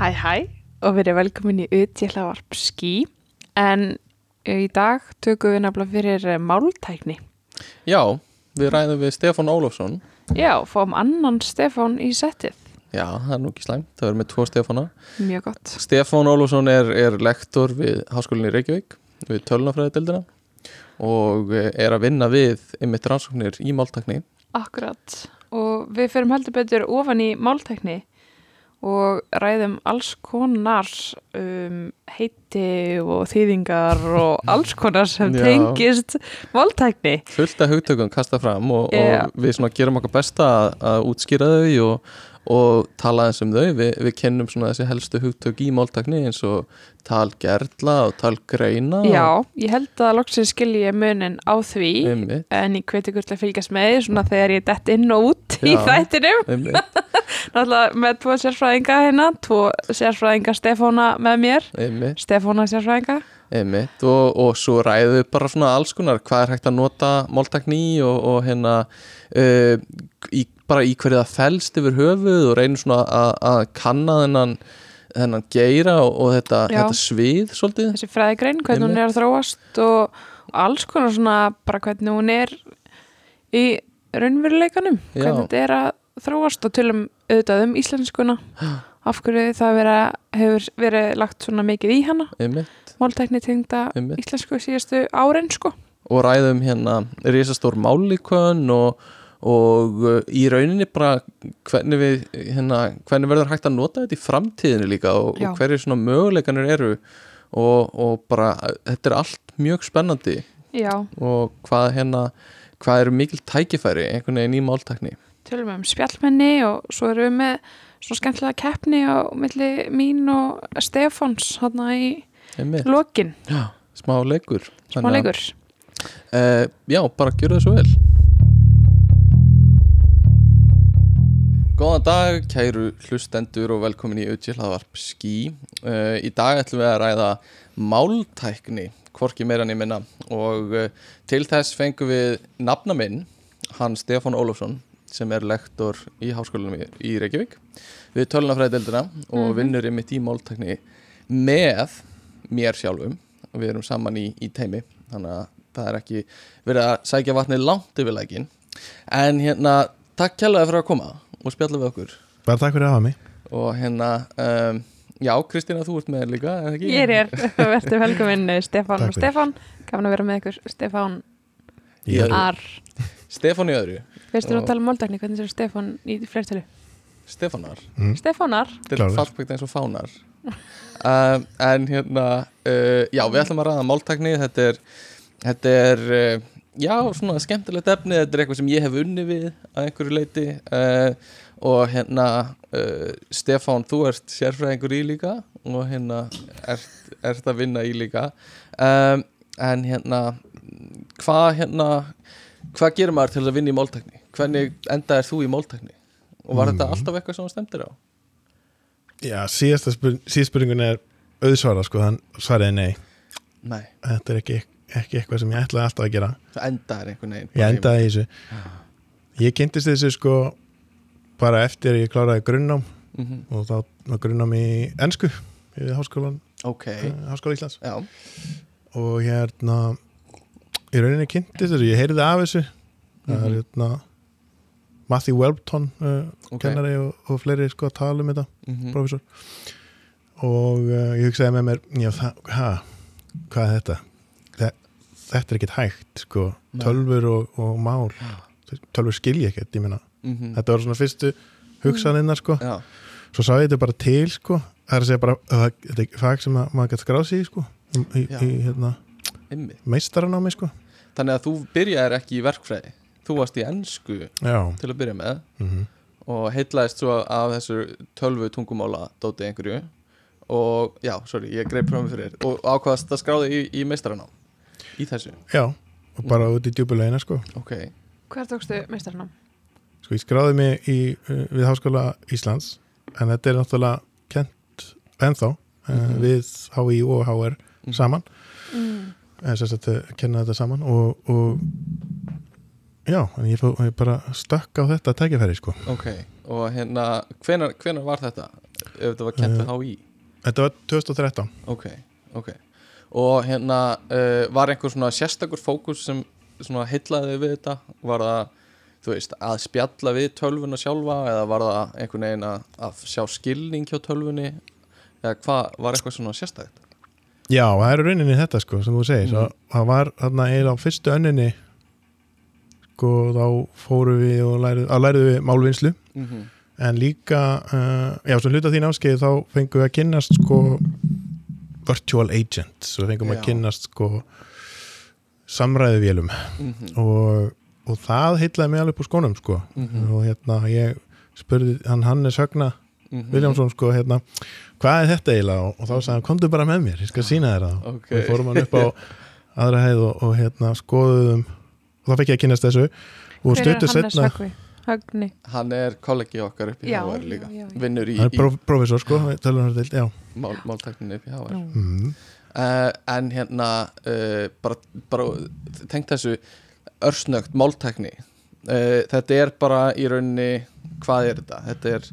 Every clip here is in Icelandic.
Hæ hæ og verið velkomin í utjæhlavarp skí en í dag tökum við nefnilega fyrir eh, máltækni. Já, við ræðum við Stefán Ólafsson Já, fáum annan Stefán í settið. Já, það er nú ekki slæmt, það verður með tvo Stefána Mjög gott. Stefán Ólafsson er, er lektor við Háskólinni Reykjavík við tölunafræðiteldina og eh, er að vinna við einmitt rannsóknir í máltakni Akkurat. Og við ferum heldur betur ofan í máltækni og ræðum alls konar um, heiti og þýðingar og alls konar sem tengist máltækni. fullt af hugtökum kasta fram og, Já. og við gerum okkar besta að, að útskýra þau og, og tala eins um þau við, við kennum svona þessi helstu hugtök í máltakni eins og talgerla og talgreina Já, ég held að loksins skilji ég munin á því einmitt, en ég hveti til að fylgjast með því svona þegar ég dett inn og út í þættinum. Einmitt, náttúrulega með tvo sérfræðinga hérna tvo sérfræðinga Stefána með mér. Einmitt. Stefána sérfræðinga. Einmitt, og, og svo ræðum við bara svona alls konar hvað er hægt að nota máltakni í og, og hérna uh, í, bara í hverju það fælst yfir höfuð og reynum svona að, kanna þennan, þennan geira og, og þetta, þetta svið svolítið. Þessi fræðigrein, hvernig hún er að þróast og alls konar svona bara hvernig hún er í raunveruleikanum hvernig þetta er að þróast og tölum auðvitað um íslenskuna. Af hverju það vera, hefur verið lagt svona mikið í hana? Máltækni tengda íslensku síðastu árin sko. Og ræðum hérna risastór málikön og, og uh, í rauninni bara hvernig við hérna, hvernig verður hægt að nota þetta í framtíðinu líka og, og hverju svona möguleikanir eru. Og, og bara þetta er allt mjög spennandi. Já, og hvað hérna hvað eru mikil tækifæri einhvern veginn í máltakni tölum um spjallmenni og svo erum við með svona skemmtilega keppni á milli mín og Stefáns hann í lokin, já, smá leikur smá leikur. Eh, já, bara gjöru það svo vel. Góðan dag, kæru hlustendur og velkomin í Utjélhaðvarp Skí uh, Í dag ætlum við að ræða máltækni, hvorki meira en ég minna. Og uh, til þess fengum við nafna minn, hann Stefán Ólafsson sem er lektor í háskólanum í, í Reykjavík við tölunafræðdeldina og Mhm. vinnur einmitt í máltækni með mér sjálfum. Og við erum saman í, í teimi þannig að það er ekki verið að sækja vatnið langt yfir lækin en hérna, takk kjærlega fyrir að koma og spjalla við okkur. Bara takk fyrir að hafa mig. Og hérna, um, já Kristína þú ert með líka, eða ekki? Ég er verður velkominn eh, Stefán og. Stefán. Gafin að vera með ykkur Stefán Ar. Stefán í öðru, Veistu nú Og- að tala um máltækni, hvernig sér Stefán í fleirtölu? Stefánar mm. Stefánar þetta er farspekt eins og fánar um, en hérna uh, já, við ætlum að ræða máltækni þetta er, þetta er uh, já, svona skemmtilegt efni þetta er eitthvað sem ég hef unni við að einhverju leiti uh, og hérna uh, Stefán, þú ert sérfræðingur í líka og hérna ert, ert að vinna í líka. Um, en hérna hvað hérna hvað gerir maður til að vinna í máltækni? Hvernig endaðir þú í máltækni? Og var þetta Mm. alltaf eitthvað sem þú stemdir á? Já, síðasta spur, síðast spurningun er auðsvara sko, hann svaraði nei. Nei, Þetta er ekki, ekki eitthvað sem ég ætlaði alltaf að gera. Það endaðir einhvern veginn Ég endaði í þessu. Ég kynntist þessu sko bara eftir ég kláraði grunnnám mm -hmm. og þá var grunnnám í ennsku við háskólan, Ok, okay. Háskóla Íslands já, og hérna í rauninni kynntist þessu, ég heyrði af þessu það er Mhm. hérna Matthew Welbton uh, ok kennari og, og fleiri sko að tala um þetta Mhm. professor og uh, ég hugsaði með mér já, ha, hvað er þetta Þe, þetta er ekkert hægt sko, tölfur og, og mál Já. tölfur skilja ekkert, ég meina Mhm. þetta var svona fyrstu hugsaninnar sko. Já, svo sá ég þetta bara til sko. Það er að segja bara, að þetta er fag sem að, maður gæti skráð sig í sko í, í, hérna, einmitt. meistaranámi sko. Þannig að þú byrjaðir ekki í verkfræði. Þú varst í ennsku já, til að byrja með mm og heitlaðist svo af þessu tölvu tungumála dóti einhverju. Og já, sorry, ég greip fram fyrir. Þér og ákvaðast að skráði í, í meistaranám í þessu, já og bara út í djúbulegina sko. Ok. Hver tókstu meistarnám? Sko ég skráði mig í, uh, við Háskóla Íslands en þetta er náttúrulega kent ennþá uh, Mhm. við HÍ og HR Mhm. saman Mm. eða sem sagt að kenna þetta saman og, og já, en ég, fó- ég bara stökk á þetta tækifæri sko Ok, og hérna, hvenar, hvenar var þetta? ef þetta var kent við HÍ Þetta var 2013 ok, ok og hérna uh, var einhver svona sérstakur fókus sem svona heillaði við þetta var það, þú veist, að spjalla við tölvuna sjálfa eða var það einhvern veginn að, að sjá skilning hjá tölvunni eða hvað var eitthvað svona sérstakt Já, það er rauninni þetta sko sem þú segir mm. það var þarna eiginlega á fyrstu önninni sko þá fórum við og lærið, að lærið við málvinnslu mm -hmm. en líka uh, já, svo hluta þín áskeið þá fengum við að kynnast sko virtual agents og fengum Já. að kynnast sko samræðuvélum Mhm. og, og það heitlaði mig alveg upp úr skónum sko Mhm. og hérna ég spurði hann Hannes Högna Mhm. Viljámsson sko hérna hvað er þetta eiginlega og, og þá sagði hann komdu bara með mér, ég skal sína þér það Ok. og við fórum hann upp á aðra hæð og, og hérna skoðuðum og þá fekk ég að kynast þessu og Hver er Hannes setna Högvi? Högni hann er kollegi okkar upp í HR líka já, já, já. vinnur í, hann er í próf, prófessor sko, mál, máltækninni upp í Nú. mm. uh, en hérna uh, bara, bara tengt þessu örsnögt máltækni uh, þetta er bara í rauninni hvað er þetta? Þetta er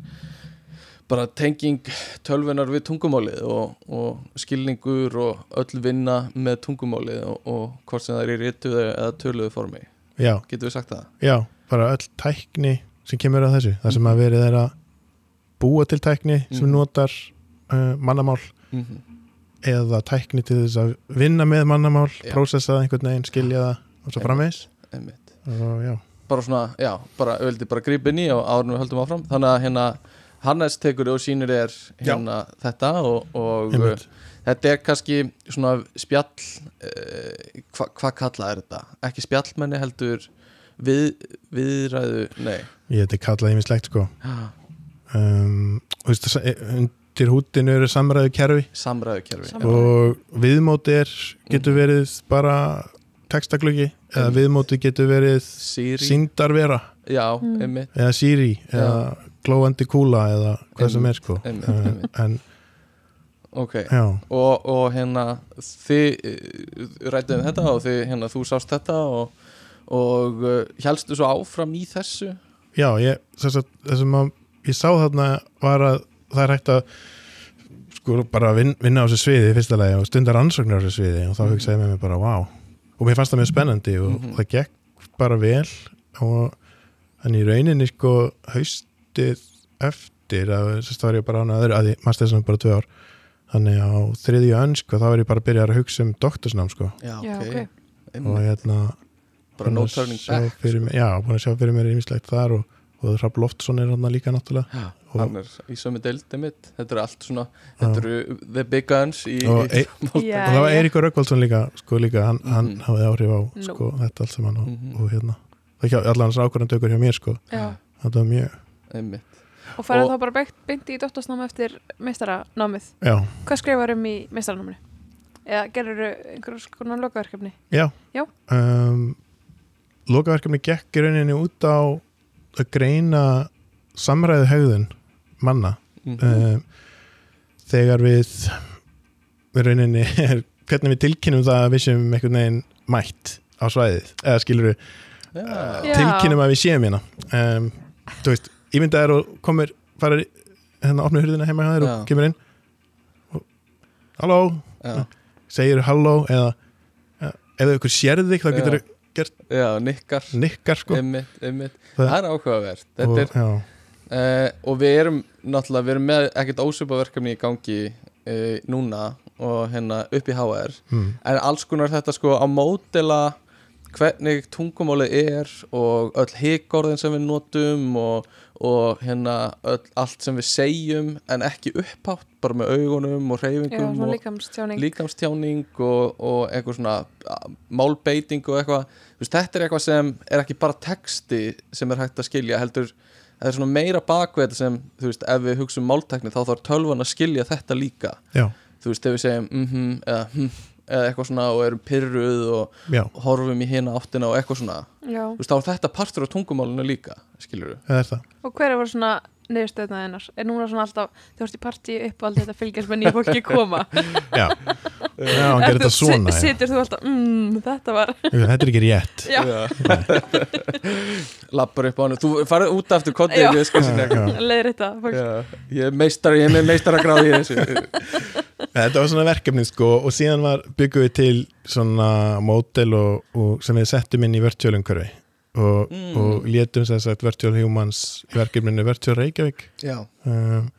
bara tenging tölvunar við tungumálið og, og skilningur og öll vinna með tungumálið og, og hvort sem það er í rituðu eða töluðu formi já, getur við sagt það? já, bara öll tækni sem kemur að þessu, það sem að verið er að búa til tækni sem Mhm. notar uh, mannamál Mm -hmm. eða tækni til þess að vinna með mannamál, Já. prósessa það einhvern veginn, skilja það og svo já, bara svona, já, bara vildi bara grípa inn í og en við höldum áfram. Þannig að hérna Hannes tekur og sýnir er hérna þetta og, og uh, þetta er kannski svona spjall uh, hvað hva kallað er þetta? ekki spjallmenni heldur við, viðræðu, nei. Ég heiti kallað ímislegt sko. Um, og veist, sa- undir hútinu eru samræðu kerfi samræðukerfi Sam- og viðmóti er getur verið bara textaglöggi eða viðmóti getur verið Siri, síndarvera já, Mm. einmitt. Eða Siri eða glóandi kúla eða hvað sem er sko. Einmitt, einmitt. en ok, og, og hérna þið uh, rættum þetta og þið, hérna, þú sást þetta og, og uh, helstu svo áfram í þessu? Já ég, þess að það sem að ég sá þarna var að það er hægt að sko bara vin, vinna á þessu sviði í fyrsta lagi og stundar ansóknir á þessu sviði. Og þá hugsaði með mig bara wow og mér fannst það mjög spennandi og Mhm. það gekk bara vel og þannig í rauninni sko haustið eftir að þess að var ég bara án öðru að ég maður stæðis bara tvö ár þannig á þriðju önn sko þá var ég bara að byrja að hugsa um doktorsnám sko já, Já, ok, ok. Einmitt. og hérna bara búin no að turning sjá back fyrir mig, já, búin að sjá fyrir mér ímislegt þar og, og Rapp Loftsson er hann líka náttúrulega Já, Og- hann er í sömu deildi mitt Þetta er allt svona, þetta eru the big guns í, og, í e og það var. Eiríkur Rökkvaldsson líka sko líka, hann, hann Mhm. hafði áhrif á sko, þetta allt saman og, Mhm. og hérna það hjá, allan hans ákvörðan tökur hjá mér sko Já. þetta var mjög, einmitt Og færðu þá bara beint, beint í doktorsnámi eftir meistaranámið. já, Hvað skrifar um í meistaranáminu? Eða gerur einhverjum konar lokaverkefni? já, Já. Um, lokaverkefni gekk í rauninni út á að greina samræðu hegðun manna mm um, þegar við við rauninni er hvernig við tilkynum það að við séum einhvern veginn mætt á svæðið eða skilur við Já, Já. tilkynum að við séum hérna. Um, þú veist, ímyndað er og komir farir hérna opnir hurðina heima hjá þér Já. og kemur inn. Og, halló, já, segir halló eða ja, ef ykkur sér þig þá getur Já. já, nikkar. Nikkar sko. Einmitt, einmitt. Það- Það er áhugavert. Og, Þetta er, já, uh, og við erum náttúrulega, við erum með ekkert ósvipa verkefni í gangi uh, núna og hérna upp í HR mm, en alls konar þetta sko á mótela hvernig tungumálið er og öll higorðin sem við notum og, og hérna öll, allt sem við segjum en ekki upphátt, bara með augunum og reyfingum og líkamstjáning. líkamstjáning og, og eitthvað svona málbeiting og eitthvað. Þetta er eitthvað sem er ekki bara texti sem er hægt að skilja heldur það er svona meira bakvið þetta sem þú veist, ef við hugsaum máltækni þá þarf tölvan að skilja þetta líka. Já, þú veist, ef við segjum mhm eða hm eða eitthvað svona og erum pyrruð og já, horfum í hina áttina og eitthvað svona. Já. þú veist, þá er þetta partur á tungumálinu líka það er það. Og hver er voru svona niðurstöðna þennar? Er núna svona alltaf, þú ert í partí upp og allt þetta fylgjast með nýja fólki koma? já. Já, hann gerir þetta svona. Sittur þú alltaf, mmm, þetta var Þetta er ekki rétt Lappar upp á hann Þú farið út aftur kontið leiðir þetta fólk. Já, ég er meistar, ég er með meistaragráði í þessu Þetta var svona verkefni sko og síðan var byggum við til svona mótel og, og sem við settum inn í virtuálumhverfi og, Mm. og létum sem sagt virtual humans í verkefninu Virtual Reykjavík. Já, um,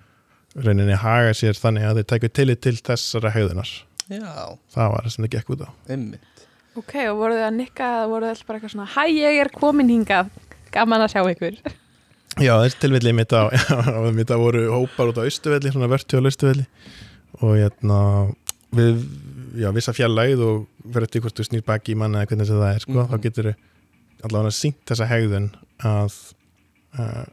rauninni haga sér þannig að þeir tæku tillit til þessara hegðunar. Já, það var það sem það gekk út á. Einmitt. Ok, og voruð þið að nikka eða voruð þið alltaf bara eitthvað svona Hæ, ég er komin hingað, gaman að sjá ykkur. Já, þessi tilfelli mitt á, mitt á voru hópar út á Austuvelli, svona virtual Austuvelli og hérna við, já, vissa fjallægð og fyrir eftir hvort þú snýr baki í manna eða hvernig sem það er, sko, Mhm. þá getur allavega sínt þessa hegðun að uh,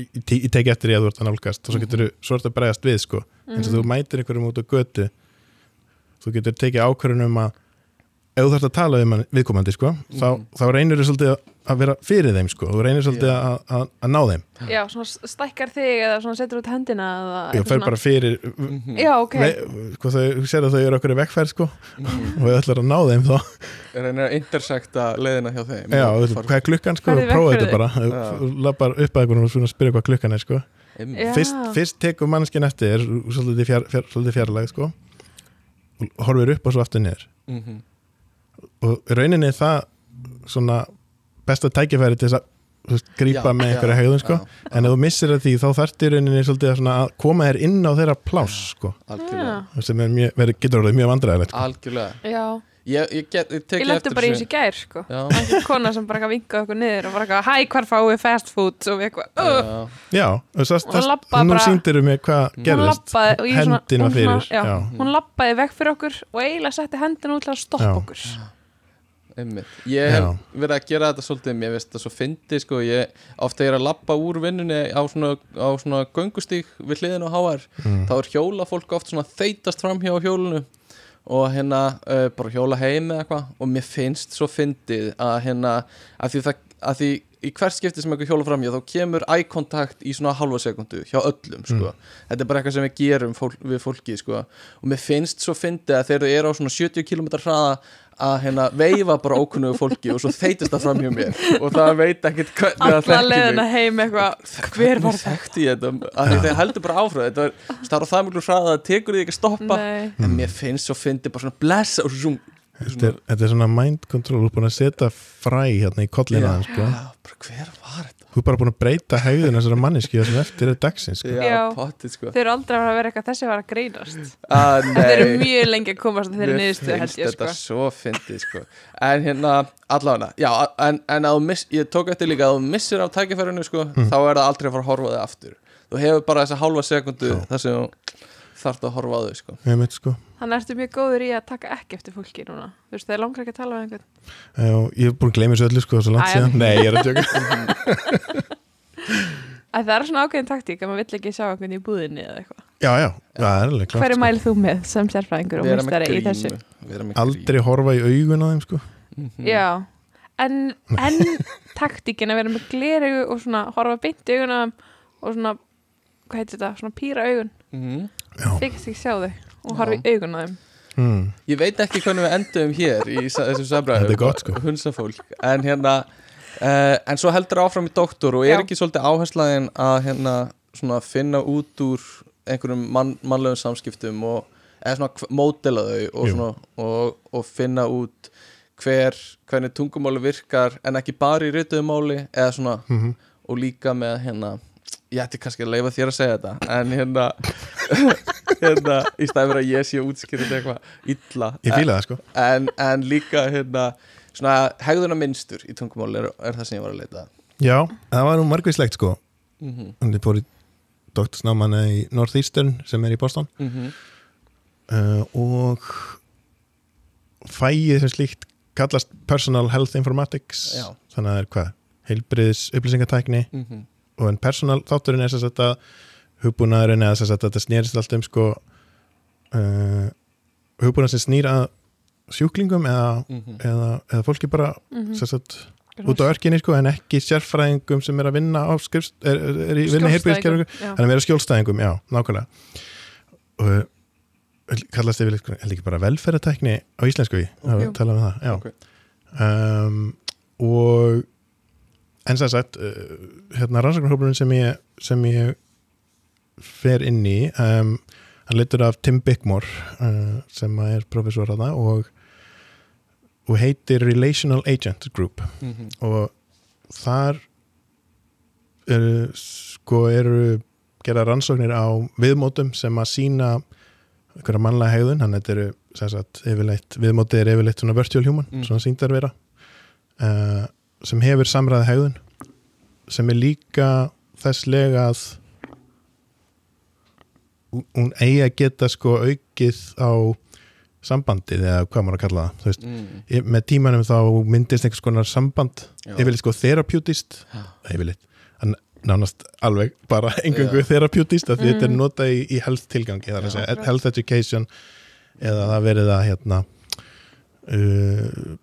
ég, ég teki eftir því að þú ert að nálgast og svo getur þú svo ert að bregðast við, sko. Eins og þú mætir einhverjum út á götu þú getur tekið ákvörðun um að ef þú þarfst að tala um viðkomandi, sko þá, Mhm. þá reynir þú svolítið að vera fyrir þeim, sko þú reynir svolítið Já. að, að, að ná þeim Já, svona stækkar þig eða svona setur út hendina eða ég eitthvað fer svona. bara fyrir Mhm. Já, ok sko, þau, þú sér að þau eru okkur í vekkferð sko, Mhm. og við ætlar að ná þeim þá Reynir að intersekta leiðina hjá þeim já, hvað er klukkan sko, Farðu í prófa vegferð. þetta bara Já. Þú lappar upp að einhvern og svona spyrja hvað klukkan er sko. Já. fyrst, fyrst tekur mannskinn eftir svolítið, fjarlæg sko, og horfir upp og svo aftur niður Mhm. Og rauninni er það svona besta tækifæri til þess að Já, með einhverja hegðun sko. en ef þú missir að því þá þarftu í rauninni svolítið að, svona, að koma þér inn á þeirra pláss sko, Algjörlega. Sem er mjög, verið, getur orðið mjög vandræðilegt sko. Algjörlega. Já, Ég, ég, get, ég tek ég eftir bara þessu. í gær sko. Einhver kona sem bara vinkaði okkur niður og bara hæ, hvar fáið fast food? Og við eitthvað, uh, já, nú síndir við mér hvað hún gerðist. lappaði og ég svona, hendin var fyrir. já, já. hún lappaði vekk fyrir okkur og eiginlega setti hendin út til að stoppa Já. Einmitt. Ég hef verið að gera þetta svolítið Mér veist það svo fyndi sko. Ég ofta er að lappa úr vinnunni á svona, á svona göngustík við hliðin á HR Mm. Þá er hjóla fólk oft svona þeytast fram hjá hjólinu og hérna uh, bara hjóla heim eða eitthvað. Og mér finnst svo fyndið að hérna að því, það, að því í hvert skipti sem eitthvað hjóla fram hjá þá kemur eye contact í svona halva sekundu hjá öllum sko. þetta er bara eitthvað sem við gerum fólk, við fólki sko. og mér finnst svo fyndið að þegar þau eru á svona 70 km hraða að hérna veifa bara ókunnugu fólki og svo þeytist það fram hjá mér. Og það veit ekkert hvernig það alla þekkir leiðina mig. heim eitthvað hver var það? þekkti ég þetta? Að því þeir heldur bara áfram. Þetta er, það er á það miklu hraða að það tekur því ekki að stoppa. Nei, en mér finnst svo fyndið bara svona blessa og zoom Þetta er, þetta er svona mind control, þú er búin að setja fræ hérna í kollina hans, sko. Já, bara hver var þetta? Þú er bara búin að breyta hegðun þessara manneski það sem eftir er dagsins, sko. Já, pottið sko. Þau eru aldrei að fara að vera eitthvað þessi var að grínast. Ah, Þeir eru mjög lengi að komast að þeirri mér niðurstöðu held ég þetta sko. svo fyndið sko. En hérna, allavega Já, en, en að þú miss, ég tók eftir líka að þú missir af tækifærinu sko Þá er það aldrei að fara að horfa á þig aftur. Þú hefur bara þessa hálfa sekundu þar sem þú þarft að horfa á þig sko sko. Þannig ertu mjög góður í að taka ekki eftir fólki núna Þú veist, þeir langar ekki að tala við einhvern Já, ég hef búin að gleyma þessu öllu, sko, svo langt Æ, síðan. já. Nei, ég er að tjóka. Að það er svona ákveðin taktík að maður vill ekki sjá einhvern í búðinni eða eitthvað Já, já, það er alveg klart, Hver er sko. mælið þú með sem sérfræðingur og mistari í þessu? Aldrei horfa í augun á þeim, sko. grímu Mhm. Já, en, en taktíkin að vera með gleraugu og svona horfa beint í augun á þeim og svona, hvað heitir þetta, svona pýra augun Mhm. Já. Þykist ekki sjá þau og horfa í augun á þeim. Mm. Ég veit ekki hvernig við endum hér í þessum samræðum sko. Hunsafólk En hérna uh, En svo heldur áfram í doktor og er Já. ekki svolítið áherslaðin að hérna svona finna út úr einhverjum mann, mannlegum samskiptum og eða svona módela þau og, svona, og, og finna út hver, hvernig tungumáli virkar en ekki bara í rituðu máli eða svona Mm og líka með hérna ég ætti kannski að leifa þér að segja þetta en hérna hérna, í stæður að ég sé útskýrið eitthvað illa það, sko. en, en líka hérna svona hegðuna minnstur í tungumáli er, er það sem ég var að leita. Já, það var nú margvíslegt, sko. mm -hmm. Hann er í doktorsnámanna í Northeastern sem er í Boston Mhm. uh, og fæið sem slíkt kallast Personal Health Informatics Já. þannig að það er hvað, heilbriðis upplýsingatækni Mhm. Og en personal þátturinn er þess að hugbúnaðurinn eða þess að þetta snýrist allt um sko uh, hugbúnað sem snýr að sjúklingum eða, Mhm. eða, eða fólki bara mm sem sagt, út á örkinni sko en ekki sérfræðingum sem er að vinna á skrifst, er, er, er í vinna heilbriðiskerfingu Já. þannig að vera skjólstæðingum, já, nákvæmlega og kallast yfir held ekki bara velferðatækni á íslensku við, Ok. okay. tala um það já. Ok. um, og en sem sagt uh, hérna rannsóknarhópurinn sem ég sem ég fer inn í um, hann leitur af Tim Bickmore uh, sem er professor að það og, og heitir Relational Agent Group Mhm. og þar eru, sko eru gera rannsóknir á viðmótum sem að sína einhverja mannlega hegðun, hann yfirleitt, viðmótið er yfirleitt svona virtual human, Mm. svona síndar vera uh, sem hefur samræði hegðun sem er líka þess lega að hún- eigi að geta sko aukið á sambandið eða hvað maður að kalla það veist, Mm. Með tímanum þá myndist einhvers konar samband yfirleitt sko theraputist Já. yfirleitt, nánast alveg bara af því Mm. þetta er notað í, í health tilgangi það er að Já. segja health education eða það verið að hérna uh,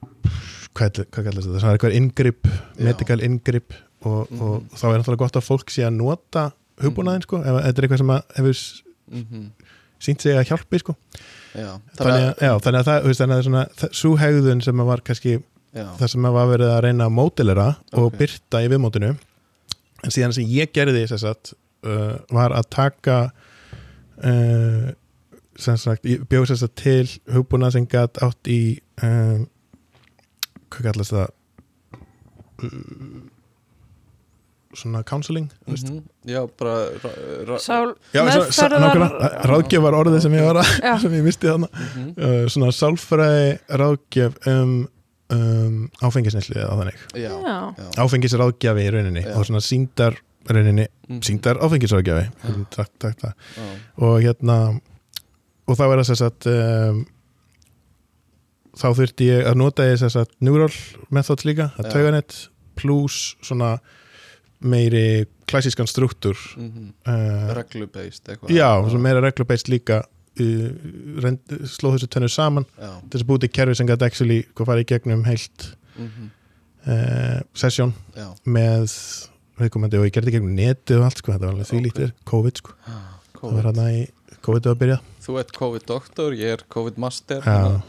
hvað, hvað kallast þetta, það er eitthvað inngrip Já. medical inngrip og, Mhm. og þá er náttúrulega gott að fólk sé að nota hugbúnaðin sko, ef þetta er eitthvað sem að hefur s- Mhm. sínt sig að hjálpi sko Já. þannig að, já, þannig að það, þú veist, þannig að svona, það, svo hegðun sem að var kannski já. það sem að var verið að reyna að mótilera og Ok. byrta í viðmótinu en síðan sem ég gerði þess að uh, var að taka uh, sem sagt, bjóð þess að til hugbúna sem gætt átt í um, hvað kallast það? Svona counseling mm Mhm. Já, bara ra- ra- Sál Já, ráðgjöf var orðið sem ég var að sem ég misti þarna. Mhm. uh, svona sálfræði ráðgjöf um, um áfengisneslu eða þannig. Áfengisráðgjafi í rauninni Já. og svona síndar rauninni, Mhm. síndar áfengisráðgjafi. Takk, takk, takk. Og hérna og þá er það þess að um, þá þurfti ég að nota ég þess að neural method líka, að Já. tauganett pluss svona meiri klassískan struktúr Mhm. uh, Reglu-based eitthvað já, svona meira reglubeist líka uh, reynd, slóð þessu tönnu saman Já. þess að búið til kerfi sem gæti actually hvað farið í gegnum heilt Mhm. uh, sesjón Já. með viðkomandi og ég gerði gegnum netið og allt sko, þetta var alveg því lítir COVID sko, Ah, það var COVID. hérna í COVID að byrja Þú ert COVID-doktor, ég er COVID-master Já.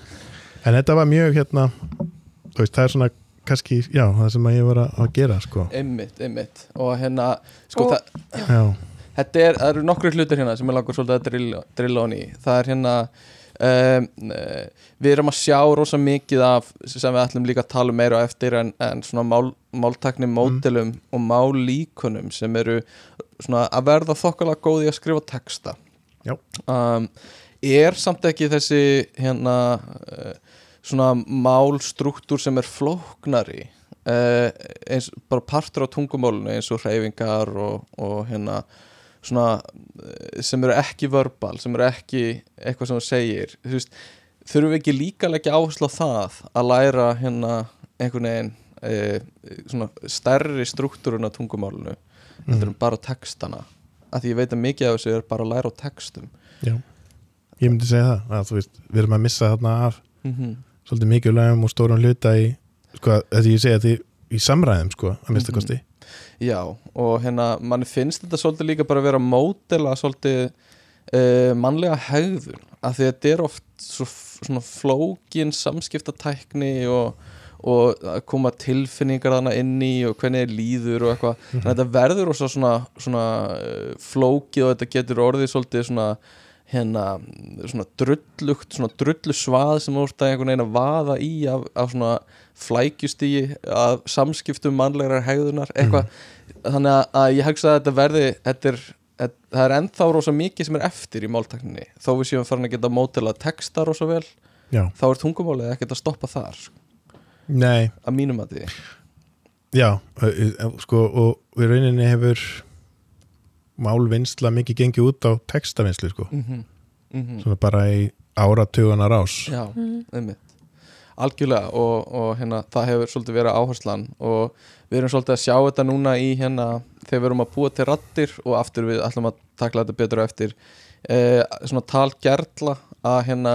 En þetta var mjög hérna veist, það er svona kannski, já, það sem að ég var að, að gera sko, Einmitt, einmitt. Og hérna, sko, Og- það, já, þetta er, það eru nokkru hlutir hérna sem ég langar svolítið að drilla, drilla honi í. Það er hérna um, Við erum að sjá rosa mikið af sem við ætlum líka að tala meira á eftir en, en svona mál, máltakni mótilum og mállíkunum sem eru svona að verða þokkalega góði að skrifa texta. Já. um, Er samt ekki þessi hérna uh, svona málstruktúr sem er flóknari uh, eins, bara partur á tungumálunu eins og hreyfingar og, og hérna svona eh, sem eru ekki verbal, sem eru ekki eitthvað sem þú segir. Þú veist, þurfum við ekki líka leggja áherslu á það að læra hérna einhvern veginn e, svona stærri struktúrun á tungumálunu heldur mm, en bara textana. Að því ég veit að mikið af þessu er bara að læra á textum. Já ég myndi segja það, að veist, við erum að missa þarna af mm -hmm. svolítið mikilvægum og stórum hluta í, sko, þetta ég segja því í samræðum, sko, að mista kosti. Já, og hérna mann finnst þetta svolítið líka bara að vera mótela svolítið uh, mannlega hegðun. Að því að þetta er oft svo, svona flókin samskiptatækni og, og að koma tilfinningar þarna inn í og hvernig er líður og eitthvað. Mhm. þannig að þetta verður svona, svona uh, flókið og þetta getur orðið svolítið svona hérna svona drullugt, svona drullu svað sem að einhvern veginn að vaða í af, af svona flækjustíi af samskiptum mannlegar hegðunar eitthvað, þannig að, að ég hugsa að þetta verði þetta er, þetta, það er ennþá rosa mikið sem er eftir í máltakninni þó við séum farin að geta mótila texta rosa vel já, þá er tungumálið ekkert að stoppa þar sko, nei, að mínum að því já ö- ö- sko, og í rauninni hefur málvinnsla mikið gengið út á textavinnslu, sko mm -hmm. Mm svona bara í áratugunar ás Já, Mm. einmitt algjörlega og, og hérna það hefur svolítið verið áherslan og við erum svolítið að sjá þetta núna í hérna þegar við erum að búa til rattir og aftur við ætlum að takla þetta betur á eftir eh, svona talgerla að hérna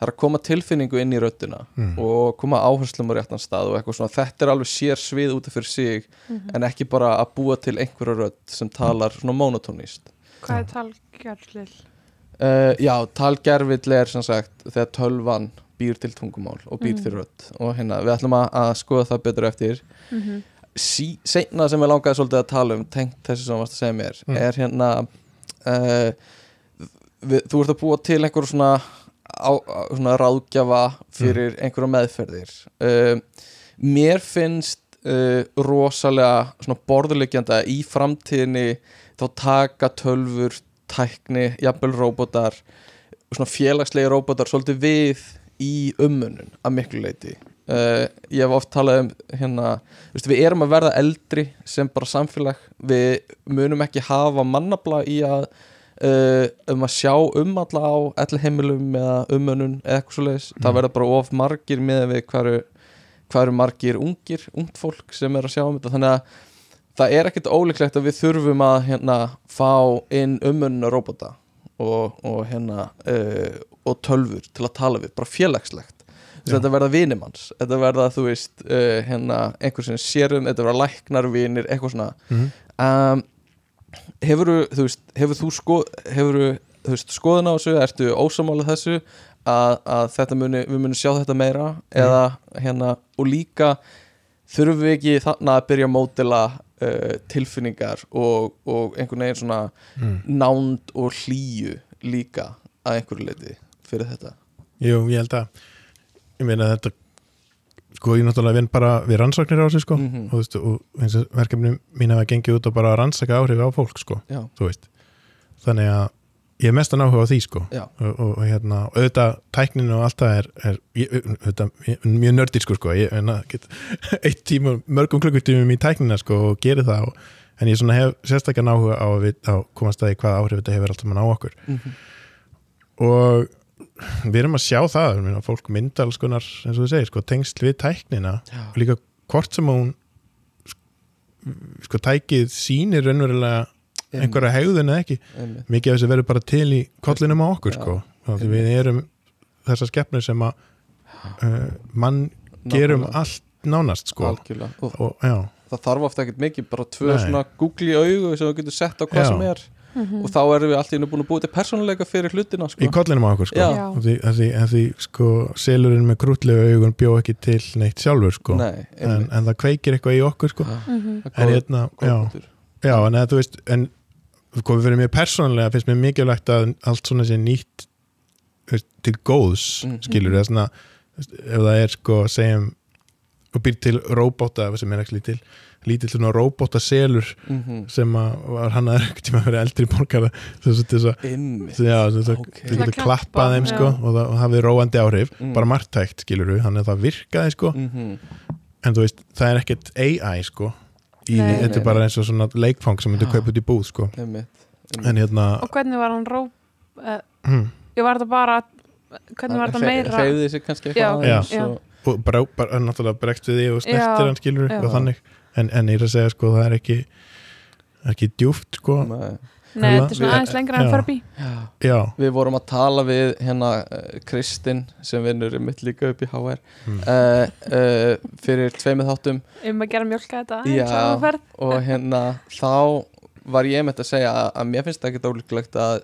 það er að koma tilfinningu inn í röddina Mm. og koma áherslum á réttan stað og eitthvað svona, þetta er alveg sér svið út af fyrir sig Mhm. en ekki bara að búa til einhverja rödd sem talar svona monotónist Hvað er talgerðlil? uh, já, talgerfill er sem sagt þegar tölvan býr til tungumál og býr Mm. til rödd og hérna, við ætlum að, að skoða það betur eftir Mhm. sí, seinna sem ég langaði svolítið að tala um tengt þessu sem varst að segja mér Mm. er hérna uh, við, þú ert að búa til einhver svona, á, svona ráðgjafa fyrir einhverja meðferðir. Uh, mér finnst uh, rosalega svona borðurleikjanda í framtíðinni þá taka tölfur tækni, jafnvel róbótar svona félagslegi róbótar svolítið við í ummunun að miklu leiti uh, ég hef oft talað um hérna, veistu, við erum að verða eldri sem bara samfélag. Við munum ekki hafa mannabla í að uh, um að sjá um alla á elli heimilum eða ummunun eða eitthvað svo leiðis, það Mm. verða bara of margir með við hvað eru margir ungir, ungt fólk sem er að sjá um þetta. Þannig að það er ekkert ólíklegt að við þurfum að hérna fá inn ummunna robota og, og hérna uh, og tölfur til að tala við, bara félagslegt. Þetta verða vinimanns þetta verða þú veist uh, hérna, einhver sem sérum, þetta verða læknar vinir, eitthvað svona. Mhm. um, hefur þú hefur þú sko hefur þú veist, skoðun á þessu, ertu ósamála þessu að, að þetta muni, við munum sjá þetta meira? Eða hérna, og líka þurfum við ekki þarna að byrja að mótila uh, tilfinningar og, og einhvern veginn svona Mm. nánd og hlýju líka að einhverju leiti fyrir þetta? Jú, ég held að ég meina þetta sko ég náttúrulega vinn bara við rannsóknir á þessu sko. Mhm. og, þú veist, og eins og verkefni mín hafa gengið út og bara að rannsaka áhrif á fólk sko þannig að ég er mestan áhuga á því sko. Og, og, og hérna, og auðvitað tækninu og allt það er, er auðvitað, mjög nördir sko, sko. Ég hérna, get eitt tíma, mörgum klukkutímum í tæknina sko og geri það og, en ég hef sérstaklega áhuga á að, komast að því hvað áhrif þetta hefur allt saman á okkur. Mhm. og við erum að sjá það meina, fólk mynda alls konar eins og þú segir, sko, tengsl við tæknina já, og líka hvort sem hún sko tækið sýnir raunverulega einhverja hegðun eða ekki einmitt. mikið af þessu verður bara til í kollinum á okkur sko. Að við erum þessar skeppnir sem að uh, mann gerum Nákvæmlega. allt nánast sko. og og það þarf ofta ekkert mikið, bara tvö Nei. svona googli augu sem þú getur sett á hvað Já. sem er Mhm. og þá erum við allt í einu búin að búið til persónuleika fyrir hlutina sko. í kollinum á okkur sko. Því, því, því sko, selurinn með krútlegu augun bjó ekki til neitt sjálfur sko. Nei, en, en það kveikir eitthvað í okkur sko. Mhm. það er en hérna, já, já en þú veist en við fyrir mér persónulega finnst mér mikilvægt að allt svona sé nýtt veist, til góðs Mhm. skilur það svona ef það er sko segjum og býr til róbóta sem er ekki til lítill svona róbótaselur Mhm. sem að var hann að ekkert tíma fyrir eldri borgara sem svo til þess að Einmitt. já, sem þess að Ok. þú Til að getur klappa klappa, þeim sko og það hafið róandi áhrif Mm. bara margtækt skilur við, þannig að það virkaði sko Mhm. en þú veist, það er ekkert AI sko í, Nei. þetta Nei, er bara nei. eins og svona leikfang sem myndir Já. kaupa út í búð sko Einmitt. en hérna Og hvernig var hann ró... Uh, hm, ég var þetta bara... Hvernig var þetta meira... Hreyfði sig kannski eitthvað já. aðeins Já. og- og bara, bara náttúrulega bregst við því og snertir hann skilur og þannig en, en ég er að segja sko það er ekki ekki djúft sko Nei. Nei, þetta er svona aðeins lengra en Já. Furby. Já. já, Við vorum að tala við hérna uh, Kristinn sem vinnur mitt líka upp í HR Mm. uh, uh, fyrir tveimið þáttum Um að gera mjölka þetta Já. og hérna þá var ég með að segja að, að mér finnst það ekki ólíklegt að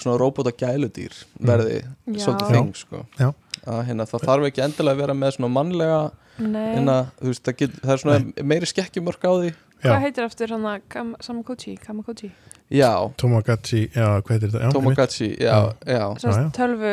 svona róbóta gæludýr verði Já. svolítið þing sko. Já. að hérna það þarf ekki endilega að vera með svona mannlega Nei. hérna, þú veist, það, get, það er svona meiri skekkjumörk á því Hvað heitir eftir hann að Kam Samaguchi? Kamaguchi? já, Tomagotchi já, hvað heitir þetta? Já. Tomogotchi já, já, já. tölvu,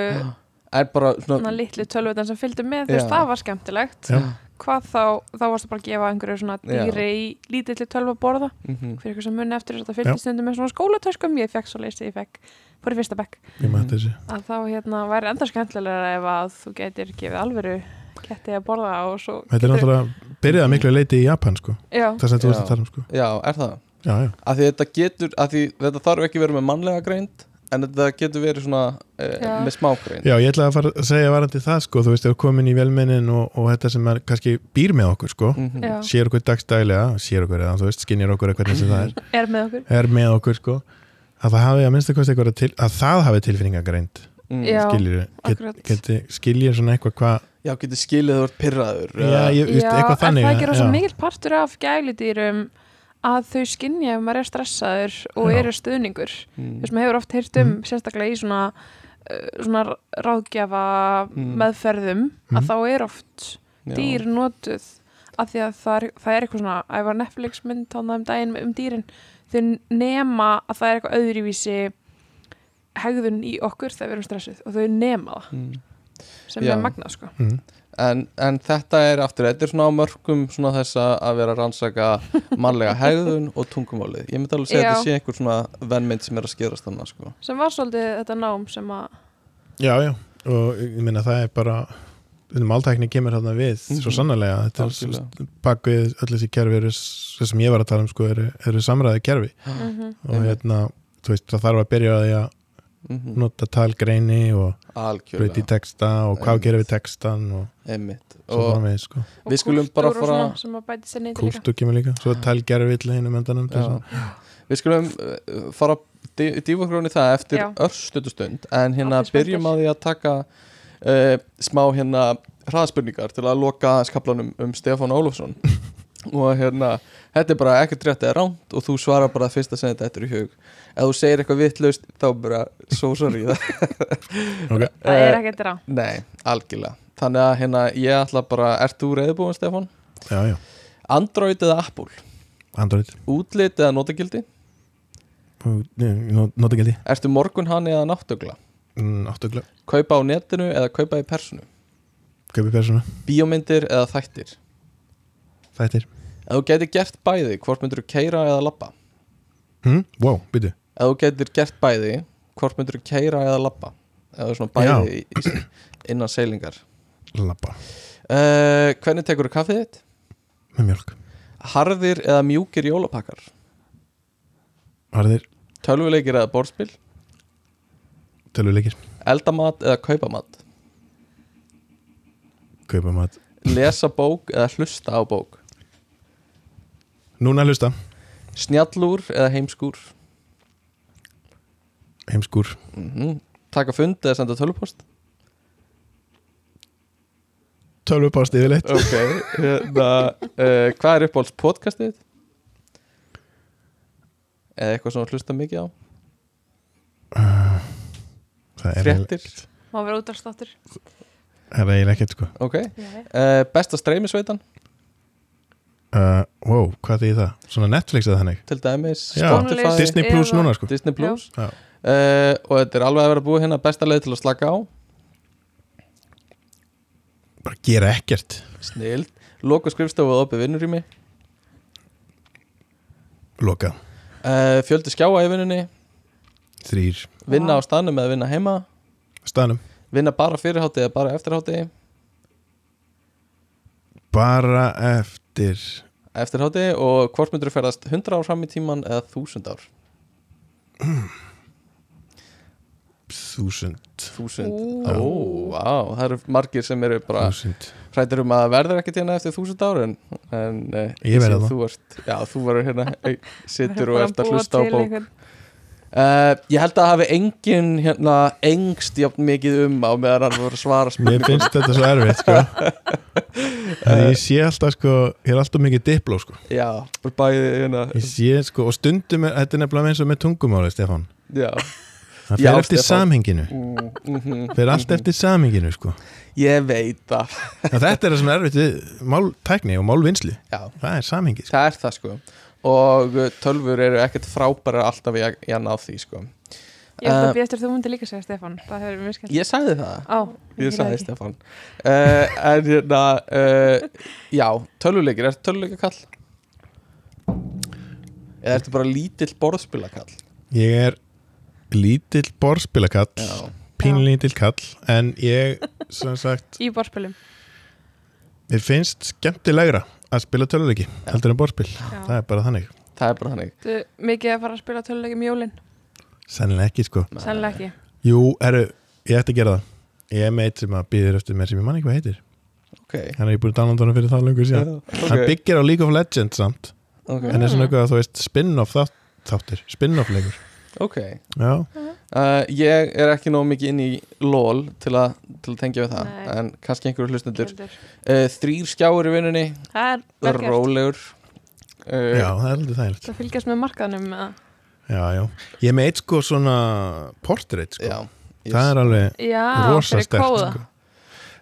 er bara svona svona litlu tölvutan sem fylgdu með, þú veist, það var skemmtilegt. Já. Hvað þá, þá varstu bara að gefa einhverju svona Já. dýri í lítilli tölvu að borða. mhm, Fyrir ykkur sem munni eftir þetta fylgdi stundum með svona skólatöskum, ég fekk svo leysið, ég fekk, í fyrsta bekk. ég maður þessi Að þá hérna væri enda skemmtilegra ef að þú getur gefið alvöru ketti að borða og svo... þetta er náttúrulega byrjaði miklu leiti í Japan sko. Það sem þú veist að tala um sko. Já, er það? Já, já, að því þetta getur, að því þetta þarf ekki verið með mannlega greind en þetta getur verið svona e, með smágreind já, ég ætla að fara að segja varandi það sko. Þú veist, þú komin í velmennin og, og þetta sem er kannski býr með okkur sko. Mhm. já, sér okkur dagstælega, sér okkur eða þú veist, skinnir okkur eða hvernig sem það er. Er með okkur. er með okkur sko. Að það hafi að minnsta kosti eitthvað til að það hafi tilfinningagreind Mm. Skiljir, skiljir svona eitthvað hvað já, getur skilið þú ert pyrraður já, ég, Já, eitthvað þannig það ekki rosa já. mikill partur af gæludýrum að þau skinja ef maður er stressaður og Já. eru stuðningur mm. þess maður hefur oft heyrt um sérstaklega í svona, uh, svona ráðgjafa Mm. meðferðum Mm. að þá er oft Já. dýr notuð af því að það er, það er eitthvað svona að ég var Netflix mynd tónað um daginn um dýrin þau nema að það er eitthvað öðruvísi hegðun í okkur þegar við erum stressuð og þau nema það Mm. sem Já. er magnað sko mm. En, en þetta er aftur, þetta er svona á mörgum svona þess að að vera að rannsaka mannlega hegðun og tungumálið Ég myndi alveg segja að Já. þetta sé einhver svona vennmynd sem er að skerast þannig sko. sem var svolítið þetta nám sem að Já, já, og ég minna það er bara máltækni kemur þarna við Mhm. svo sannarlega, þetta er Algjörlega. s- bak við öll þessi kerfi eru, sem ég var að tala um sko, eru, eru samræði kerfi mm og hérna, þú veist, það þarf að byrja á því að mm nota talgreini og Algjörlega, texta og hvað gerir við textan og einmitt. svo og, framvegis sko. og Við skulum bara kúltúr og fara- svona sem að bæti sér nýtt líka. Kúltu kemur líka, svo er talgerfill hinn um endanum að- Við skulum uh, fara að í það eftir örstutustund en hérna byrjum á því að taka uh, smá hérna hraðspurningar til að loka skaplanum um Stefán Ólafsson og hérna, þetta er bara ekkert rétt eða ránt og þú svarar bara fyrst að segja þetta eftir í hug ef þú segir eitthvað vitlaust þá bara so sorry það Ok. það er ekkert rá Nei, algjörlega Þannig að hérna, ég ætla bara, ert þú reyðbúin Stefán? Já, já, Android eða Apple? Android Útlit eða notagildi? Nota gældi Ertu morgunhani eða náttugla? Náttugla, Kaupa á netinu eða kaupa í personu? kaupi persónu Bíómyndir eða þættir? Þættir Ef þú getur gert bæði, hvort myndir þú keira eða labba? hm? Wow, byrju Ef þú getur gert bæði, hvort myndir þú keira eða labba? Eða svona bæði í, innan seilingar Lappa uh, Hvernig tekur þú kaffið þitt? með mjölk Harðir eða mjúkir jólapakkar? Harðir, Tölvuleikir eða borðspil? tölvuleikir Eldamat eða kaupamat? Kaupa mat Lesa bók eða hlusta á bók? Núna hlusta Snjallúr eða heimskúr? Heimskúr Mm Taka fund eða senda tölvupost? Tölvupást yfirleitt Ok, hérna, uh, hvað er uppáhalds podcastið? Eða eitthvað svona hlusta mikið á? Það er Fréttir? má vera útastáttur Það er eiginlega ekkert sko Ok uh, Besta streymisveitan? Uh, Wow, hvað þýðir það? Svona Netflix eða þannig? Til dæmis Já. Spotify. Disney Plus núna sko. Disney Plus. Já. uh, Og þetta er alveg að vera búið hérna Besta leið til að slaka á. Bara gera ekkert. Snild. Loka skrifstofu og opið vinnurými. Loka. Uh, Fjöldi skjáa í vinnunni. Þrýr Vinna á staðnum eða vinna heima. Staðnum. Vinna bara fyrirhátti eða bara eftirhátti. Bara eftir Eftirhátti og hvort myndur þú ferðast 100 ár fram í tíman eða 1000 ár? Þúsund. Þúsund. Ú. Ó, vá, það eru margir sem eru bara hrættir um að verður ekki hérna eftir þúsund ár en, en uh, Ég verð sé að það. þú ert, Já, þú verður hérna eh, Sittur og ert að hlusta á bók. einhvern- uh, Ég held að hafi engin hérna engst jafn mikið um á meðan hann voru svara Mér finnst þetta svo erfitt sko. En ég sé alltaf sko Ég er alltaf mikið dipló sko. Já, bæði hérna. Ég sé sko Og stundum er, Þetta er nefnilega eins og með tungumáli Stefán. Já, Það fer eftir Stefán. samhenginu. Mm, mm -hmm. Fer allt eftir samhenginu sko. Ég veit það. Þetta er það sem er erfitt við máltækni og málvinnslu. Já, Það er samhengi sko. það er það sko og uh, tölfur eru ekkert frábæra alltaf í að, í að ná því sko. Ég Uh, að býja eftir þú múndi líka segja Stefán. Það hefur mjög skemmt Ég sagði það. Á, Ég sagði ekki. Stefán. Uh, En hérna uh, Já, tölvuleikir, ertu tölvuleikakall? Eða ertu bara lítill borðspilakall? Ég er lítill borspilakall Já, Pínlítill kall En ég, sem sagt Í borspilum Mér finnst skemmtilegra að spila töluleiki heldur en borspil, Já. það er bara þannig. Það er bara þannig. Þú mikið að fara að spila tölulegjum jólin? Sennilega ekki sko. Sennilega ekki. Jú, herru, ég ætti að gera það. Ég er með eitt sem að býðir eftir mér sem ég man ekki hvað heitir. Ok, Hann er ég búin að downloada hana fyrir það lengur síðan. Hann ok, byggir á League of Legends samt ok, En er svona eitthvað að þú veist spin-off þátt, þáttir Spin-off leikur. Ok. Já, uh, Ég er ekki nóg mikið inn í LOL til, a, til að tengja við það Nei. En kannski einhverju hlustendur uh, Þrýr skjáur í vinnunni Það er. Rólegur uh, Já, það er aldrei þægilegt Það fylgjast með markaðnum eða? Já, já, ég með eitt sko svona portrait sko já Það er alveg Já, rosa fyrir sterkt kóða sko.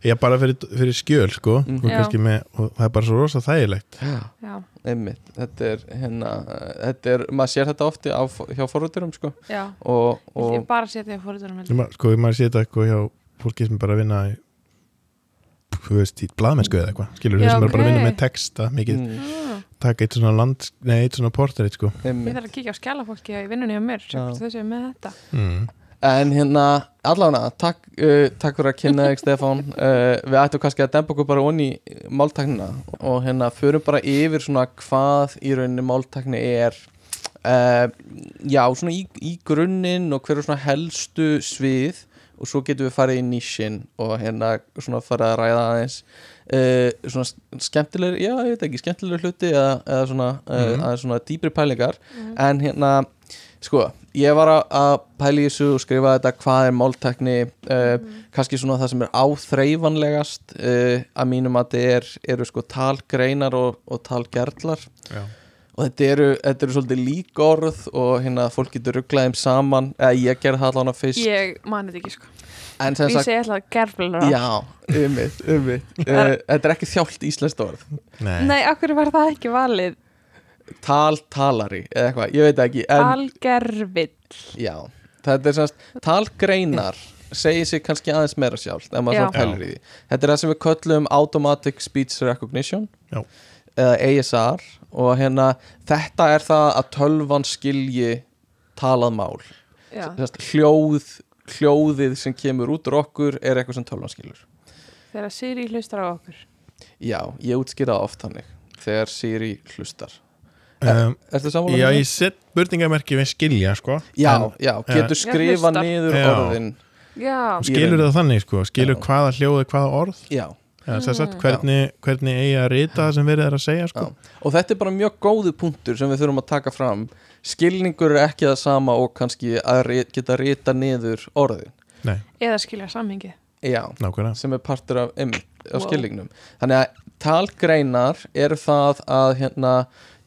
Ég bara fyrir, fyrir skjöl sko. Mm. með, og það er bara svo rosa þægilegt. Já, Já, einmitt, þetta er hérna, þetta er, maður sér þetta ofti á, hjá forröldurum sko. Já. Og, Ég og bara setja fórhundunum Ég. Ma- Sko, ég maður sé þetta eitthvað hjá fólki sem bara vinna í þú veist, í blaðmennsku eða eitthvað skilur þeir sem er bara vinna með texta mikið, mm, taka eitt svona land nei, eitt svona portrait sko. Ég þarf að kíkja á skjálafólki í vinnunni á mér. Sjöfnst þessu með þetta. Mm. En hérna, allavega, takk, uh, takk fyrir að kynna þig Stefán. Uh, Við ættum kannski að dempa okkur bara onni máltaknina og hérna förum bara yfir svona hvað í rauninni máltakni er. Uh, Já, svona í, í grunninn og hver er svona helstu svið og svo getum við farið í nísinn og hérna svona farið að ræða aðeins uh, svona skemmtilegur, já, ég veit ekki, skemmtilegur hluti eða, eða svona, Mhm. aðeins svona dýpri pælingar. En hérna sko, ég var að- í þessu og skrifa þetta hvað er máltekni uh, kannski svona það sem er áþreifanlegast uh, að mínum að þetta er, eru sko talgreinar og, og talgerlar. Já. og þetta eru, þetta eru svolítið lík orð og hérna fólk getur rugglaðið þeim saman. Eða ég gerði það allan að fyrst. Ég mani þetta ekki sko. En sem Ég segi alltaf gerflur já, ummitt, ummitt uh, þetta er ekki þjált íslenskt orð. Nei. Nei, akkur var það ekki valið taltalari eða eitthvað, ég veit ekki en, Algervill Já, þetta er semst talgreinar segir sig kannski aðeins meira sjálft ef maður svona pælir í því. Þetta er það sem við köllum Automatic Speech Recognition Já. eða ASR og hérna þetta er það að tölvan skilji talað mál. Semst, hljóð, hljóðið sem kemur út úr okkur er eitthvað sem tölvan skilur. Þegar Siri hlustar á okkur. Já, ég útskýra það oft þannig þegar Siri hlustar um, Ertu sammála? Já, með ég set spurningamerki við skilja sko já, En já, getur Já, skrifa hlustar. niður Já. orðin Já, skilur það þannig sko, skilur Já. hvaða hljóði hvaða orð Já, ja, Mm. sagt, hvernig, hvernig eigi að rita það sem verið er að segja sko. Já. og þetta er bara mjög góðu punktur sem við þurfum að taka fram skilningur er ekki það sama og kannski að ri- geta rita niður orðin Nei, eða skilja samhengi já, nákvæmlega sem er partur af, einmitt, af Wow. skilningnum þannig að talgreinar eru það að hérna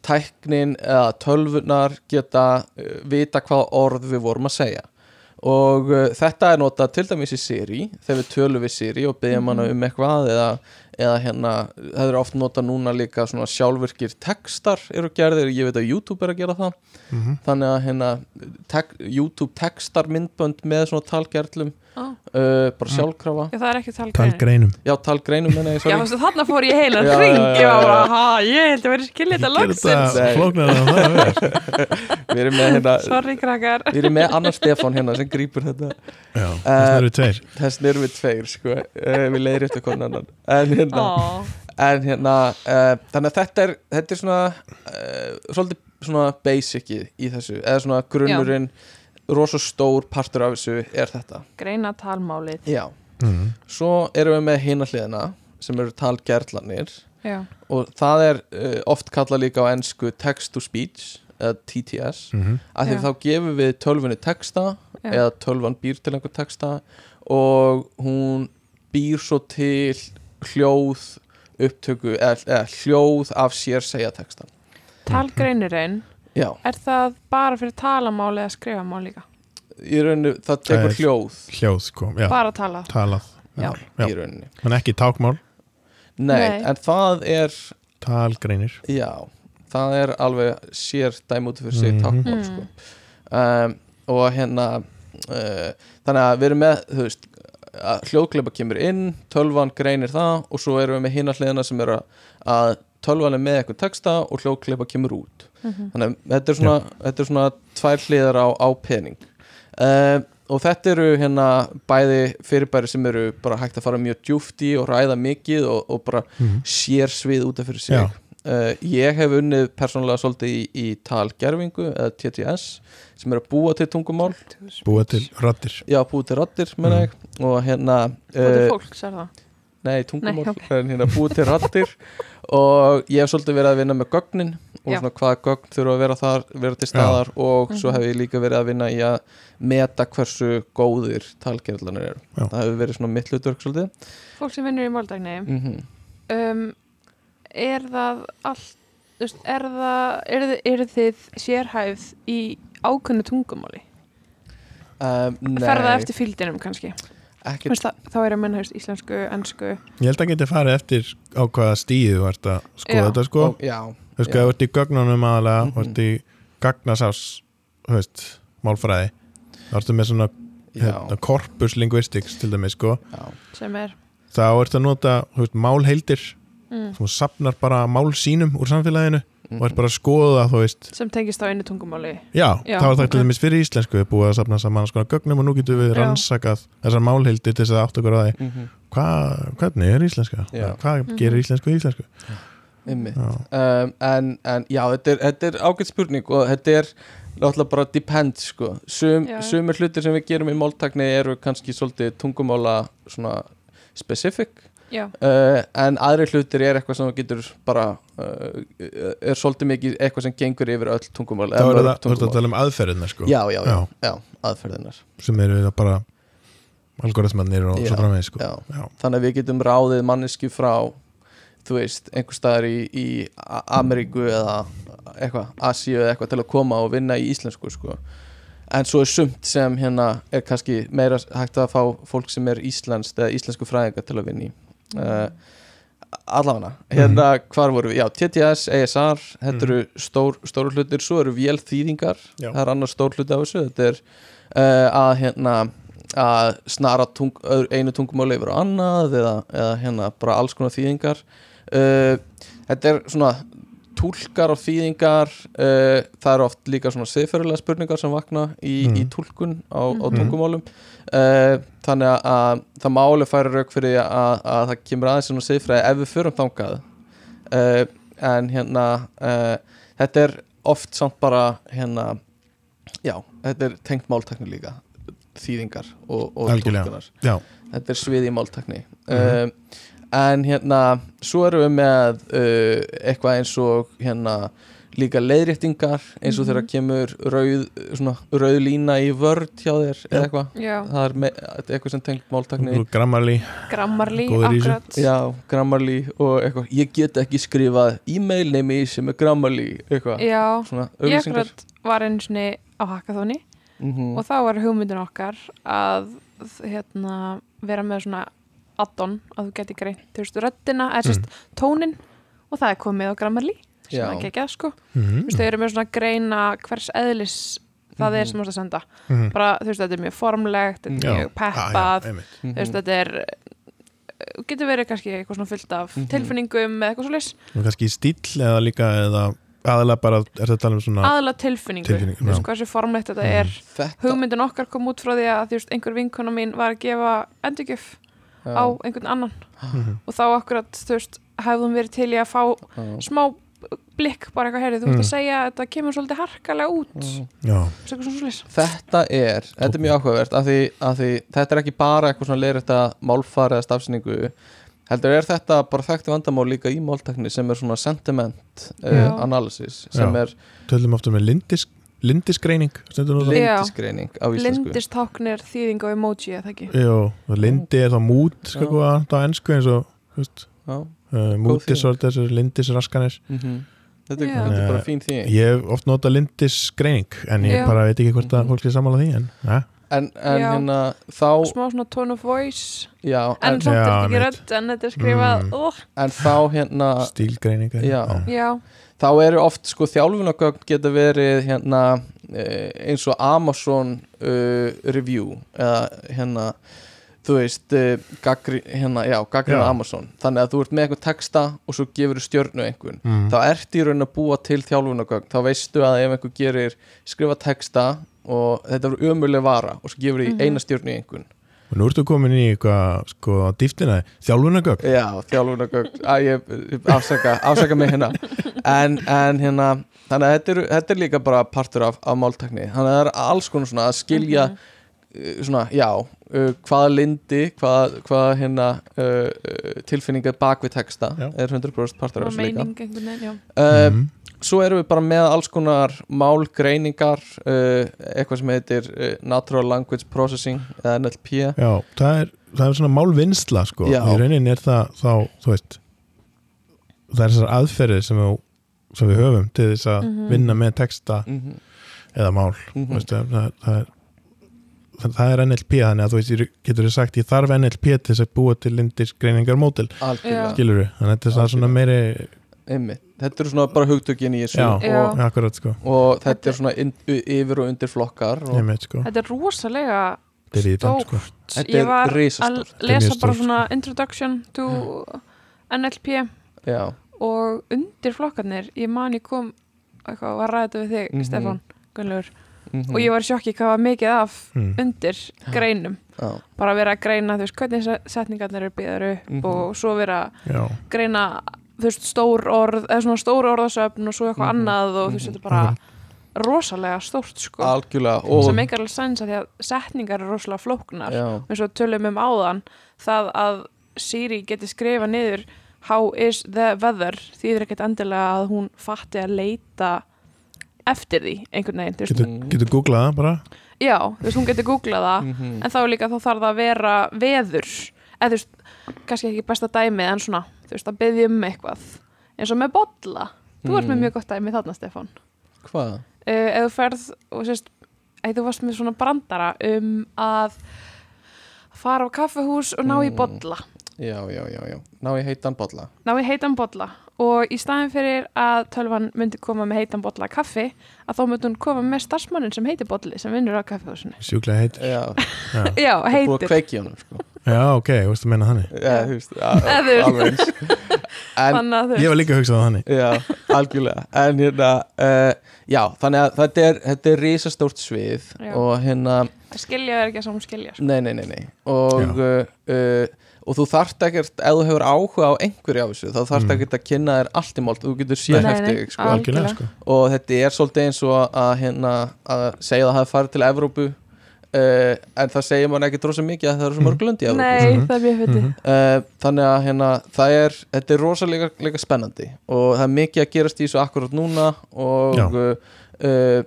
tæknin eða tölvunar geta uh, vita hvaða orð við vorum að segja. Og uh, þetta er notað til dæmis í Siri þegar við tölum við Siri og byggjum hana um eitthvað eða, eða hérna, það er oft notað núna líka svona sjálfvirkir textar eru gerðir, ég veit að YouTube er að gera það. Mm þannig að hérna tek, YouTube textar myndbönd með svona talgerlum Ó. uh, bara sjálfkrafa. Já, það er ekki talgrein Talgreinum. Já, talgreinum Já, þarna fór ég heila Já, hring. já, Ég já, var já. bara, ha, ég held að vera skilja þetta Gerir loksins. við erum með hérna Sorry, krakkar. Við erum með annar Stefán hérna sem grípur þetta. Já, það eru tveir. þess erum við tveir sko. Uh, við leiðir eftir konan annan. En hérna, Ó, en, hérna uh, þannig að þetta er, þetta er svona uh, svolítið svona basic í, þessu eða svona grunnurinn rosa stór partur af þessu er þetta. Greina talmálið já, mm. svo erum við með hina hliðina sem eru talgerðlanir og það er uh, oft kallað líka á ennsku text to speech eða TTS Mm af því Já. þá gefum við tölvunni texta Já. eða tölvan býr til einhver texta og hún býr svo til hljóð upptöku eða, eða hljóð af sér segja textan talgreinirinn já, Er það bara fyrir talamál eða skrifamál líka? í rauninu það tekur Það hljóð Hljóð sko, já, Bara tala talað Já. Já. í rauninni En ekki tákmál, Nei, Nei. en það er talgreinir já, það er alveg sér dæm út fyrir sig Mhm. tákmál Mm. sko. um, og hérna uh, þannig að við erum með þú veist, hljóðkleipa kemur inn tölvan greinir það og svo erum við með hina hliðina sem er að, að tölvan er með eitthvað texta og hljóðkleipa kemur út. Mhm. þannig að þetta er svona, þetta er svona tvær hliðar á, á pening. Uh, og þetta eru hérna bæði fyrirbæri sem eru bara hægt að fara mjög djúft í og ræða mikið og, og bara mm. sér svið út af fyrir sig. Uh, ég hef unnið persónulega svolítið í, í talgerfingu eða TTS sem er að búa til tungumál. Búa til rattir já, búa til rattir, menna ég. Og hérna Hvað er uh, fólks, er það? Nei, tungumál, Nei, ok. en hérna búa til rattir og ég hef svolítið verið að vinna með gögnin og Já. svona hvaða gögn þurfa að vera þar vera til staðar og svo Mhm. hef ég líka verið að vinna í að meta hversu góðir talgerðlanir eru. Já. það hefur verið svona mitt hlutverk svolítið. Fólk sem vinnur í máldagni mm um, Er það allt þú veist, er það er, þið- eru þið sérhæfð í ákveðnu tungumáli? Um, Nei, fer það eftir fíldinum kannski Veist, það, þá er að menna hefst, íslensku, ennsku Ég held að geti farið eftir á hvaða stíðu þú ert að skoða Já. þetta sko. Já, Þú veist, þú ert í gögnunum aðalega Mhm. þú ert í gagnasás þú veist, málfræði. Þú ert með svona hérna, corpus linguistics til dæmis sko. Sem er. Þá ert að nota þú veist, málheildir. Mm, þú sapnar bara mál sínum úr samfélaginu. mhm. Og ert bara að skoða þú veist sem tengist á einu tungumáli Já, Já, þá er það til dæmis fyrir íslensku við búið að sapna saman sko gögnum og nú getum við Já. rannsakað þessar málheildir til þess að átt okkur að því Mhm, Hva, hvernig er íslenska? Já. Hvað Mhm. gerir íslensku íslensku? Já, um, en, en já, þetta er, þetta er ágætt spurning og þetta er náttúrulega bara depend sko. Sum, sumir hlutir sem við gerum í máltakni eru kannski svolítið tungumála svona specific uh, en aðri hlutir er eitthvað sem getur bara uh, er svolítið mikið eitthvað sem gengur yfir öll tungumál þá eða er það, að tala um aðferðina sko já, já, já, Já. aðferðinar sem eru bara algoritmannir og svo framvegis sko já. Já. þannig að við getum ráðið mannesku frá þú veist, einhver staðar í, í Ameríku eða eitthvað, Asíu eða eitthvað til að koma og vinna í íslensku sko. en svo er sumt sem hérna er kannski meira hægt að fá fólk sem er íslenskt eða íslensku fræðingar til að vinna í uh, allavega hérna hvar voru við, já, TTS, ESR þetta eru stór, stóru hlutir. Svo eru vélþýðingar, það er annar stór hluti af þessu, þetta er uh, að hérna að snara tung, einu tungumáli yfir á annað eða, eða hérna bara alls konar þýðingar. Uh, þetta er svona túlkar og þýðingar uh, það eru oft líka svona siðferðilega spurningar sem vakna í, Mhm. í túlkun á, á Mhm. tungumálum uh, þannig að, að það máli færi rauk fyrir að, að það kemur aðeins svona siðfræði ef við förum þangað uh, en hérna uh, þetta er oft samt bara hérna já, þetta er tengt máltekni líka þýðingar og, og Já, þetta er svið í máltekni Mhm. En hérna svo erum við með uh, eitthvað eins og hérna líka leiðréttingar eins og Mhm. þegar kemur rauð, svona, rauð lína í vörd hjá þér eða eitthvað. Það er me, þetta er eitthvað sem tengt akkurat. Já, grammarlí og eitthvað. Ég get ekki skrifað e-mail nemi sem er eitthvað, já, svona ég akkurat var einu sinni á hackathoni mm og þá var hugmyndin okkar að hérna, vera með svona add-on að þú geti greint þú veist, röddina, eða sérst tónin og það er komið á grammarlí sem það ekki ekki sko Mhm. þú veist, þau eru með svona greina hvers eðlis það er Mhm. sem þú ert að senda Mhm. bara, þú veist, þetta er mjög formlegt þetta er mjög Ah, peppað já, einmitt. Mhm. þú veist, þetta er uh, getur verið kannski eitthvað svona fyllt af tilfinningum eða eitthvað svo leys og kannski stíl eða líka eða aðalega bara, er þetta að tala um svona aðla tilfinningu, Tilfinningu, þú veist, já. hversu formlegt þetta er þetta hugmyndin okkar kom út frá því að þú veist, einhver vinkona mín var að gefa endurgjöf á einhvern annan Mhm. og þá akkurat, þú veist, hefðum verið til í að fá já, smá blikk bara eitthvað herrið, þú veist Mm. að segja að þetta kemur svolítið harkalega út já. Já, Svo eitthvað svona svolítið Þetta er, þetta er mjög áhugavert af því, af því þetta er ekki bara eitthvað svona leirita málfar eða stafsningu heldur er þetta bara þekkti vandamál líka í máltekni sem er svona sentiment uh, analysis sem Já. er tölum ofta með lindis, lindisgreining lindisgreining á íslensku lindistáknir þýðing á emoji eða ekki Jó, lindi er þá mút sko hvað á ennsku eins og uh, mútis og þessar lindisraskanir mhm. þetta, er, þetta er bara fín því Ég hef oft notað lindisgreining en ég Já. bara veit ekki hvort að Mhm. fólk er sammála því en ja. en, en Já. hérna þá smá svona tone of voice já, en en, samt er þetta ekki rödd en þetta er skrifað Mm. mm. en þá hérna stílgreining er- Já. já, þá eru oft sko þjálfunagögn geta verið hérna eh, eins og Amazon uh, review eða hérna þú veist uh, gaggri, hérna, já, gaggrina Já. Amazon þannig að þú ert með eitthvað texta og svo gefur þú stjörnu einhvern Mm. þá ertu í raun að búa til þjálfunagögn þá veistu að ef einhver gerir skrifa texta og þetta er umulig vara og svo gefur því Mhm. eina stjörnu í einhvern og nú ertu komin í eitthvað sko dýftina, þjálfunagögn Já, þjálfunagögn Æ, ég, afsaka, afsaka mig hérna. En, en hérna þannig að þetta er, þetta er líka bara partur af, af máltekni þannig að það er alls konar svona að skilja uh, svona, já uh, hvaða lindi, hvaða, hvaða hérna uh, uh, tilfinningar bak við texta Já. er 100% partur af og þessu líka. meining einhvern veginn, já. Uh, Mhm. Svo erum við bara með alls konar málgreiningar uh, eitthvað sem heitir uh, Natural Language Processing eða NLP Já, það er, það er svona málvinnsla sko, Já. í rauninni er það þá, þú veist það er þessar aðferðir sem sem við höfum til þess að Mhm. vinna með texta mhm, eða mál mhm. Veistu, það, það, er, það, það er NLP þannig að þú veist, getur þú sagt ég þarf NLP til þess að búa til lindisgreiningar mótil, algjörlega, Já. skilur við þannig að þetta er svona meiri einmitt þetta eru svona bara hugtökin í þessu Já. Já. og, akkurat sko, og þetta er svona inn, yfir og undir flokkar og ég meit sko. Þetta er rosalega þetta er í stórt. sko. þetta Ég var er risastórt. Að lesa mjög bara stórt, svona introduction to NLP já, og undir flokkarnir ég man ég kom eitthvað, var ræðið við þig, Mhm. Stefán Gunnlaugur. Mhm, og ég var í sjokki hvað var mikið af mm. undir greinum. Já, bara vera að greina, þú veist, hvernig se- setningarnir eru byggðar upp Mhm. og svo vera að já, greina veist, stór orð, eða svona stór orðasöfn og svo eitthvað Mhm. annað og þú veist, Mhm. þetta er bara rosalega stórt sko, algjörlega og, sem meikar alveg sens að því að setningar eru rosalega flóknar. Já, eins og tölum um áðan það að Siri geti skrifa niður how is the weather þýðir ekkert endilega að hún fatti að leita eftir því einhvern veginn, getur, Mm. getur googlað það bara? Já, þú veist, hún getur googlað það mhm, en þá líka þá þarf það að vera veður. Eða þú veist, kannski ekki besta dæmið en svona, þú veist, að byggja um eitthvað. Eins og með bolla. Þú ert með Mm. mjög gott dæmi þarna, Stefán. Hvað? Uh, ef þú ferð og sérst, ef þú varst með svona brandara um að fara á kaffehús og ná í Mm. bolla. Já, já, já, já, ná ég heitan bolla. Ná í heitan bolla. Og í staðin fyrir að tölvan myndi koma með heitan bolla af kaffi að þá myndi hún koma með starfsmannin sem heitir bolli sem vinnur á kaffehúsinu sjúklega heitir já, já, já, búið að heitir kveiki honum sko. Já ok, þú veist að menna þannig. Já, þú veist, alveg ég var líka að hugsa það þannig. Já, algjörlega. En hérna, uh, já, þannig að þetta er, þetta er risastórt svið Já. og hérna skilja er ekki að saman skilja sko. Nei, nei, nei, nei. Og, uh, uh, og þú þarft ekkert ef þú hefur áhuga á einhverju af þessu þá þarft Mm. ekkert að kynna þér allt í mold. Þú getur þig, sko. sko. Og þetta er svolítið eins og að, hérna, að segja að það hafi farið til Evrópu uh, en það segir mann ekki drósa mikið að það eru svo mörg lönd í Evrópu nei, Mhm. það er mjög fyndið Mhm. uh, þannig að hérna, það er þetta er rosalega líka spennandi og það er mikið að gerast í þessu akkurat núna og uh, uh,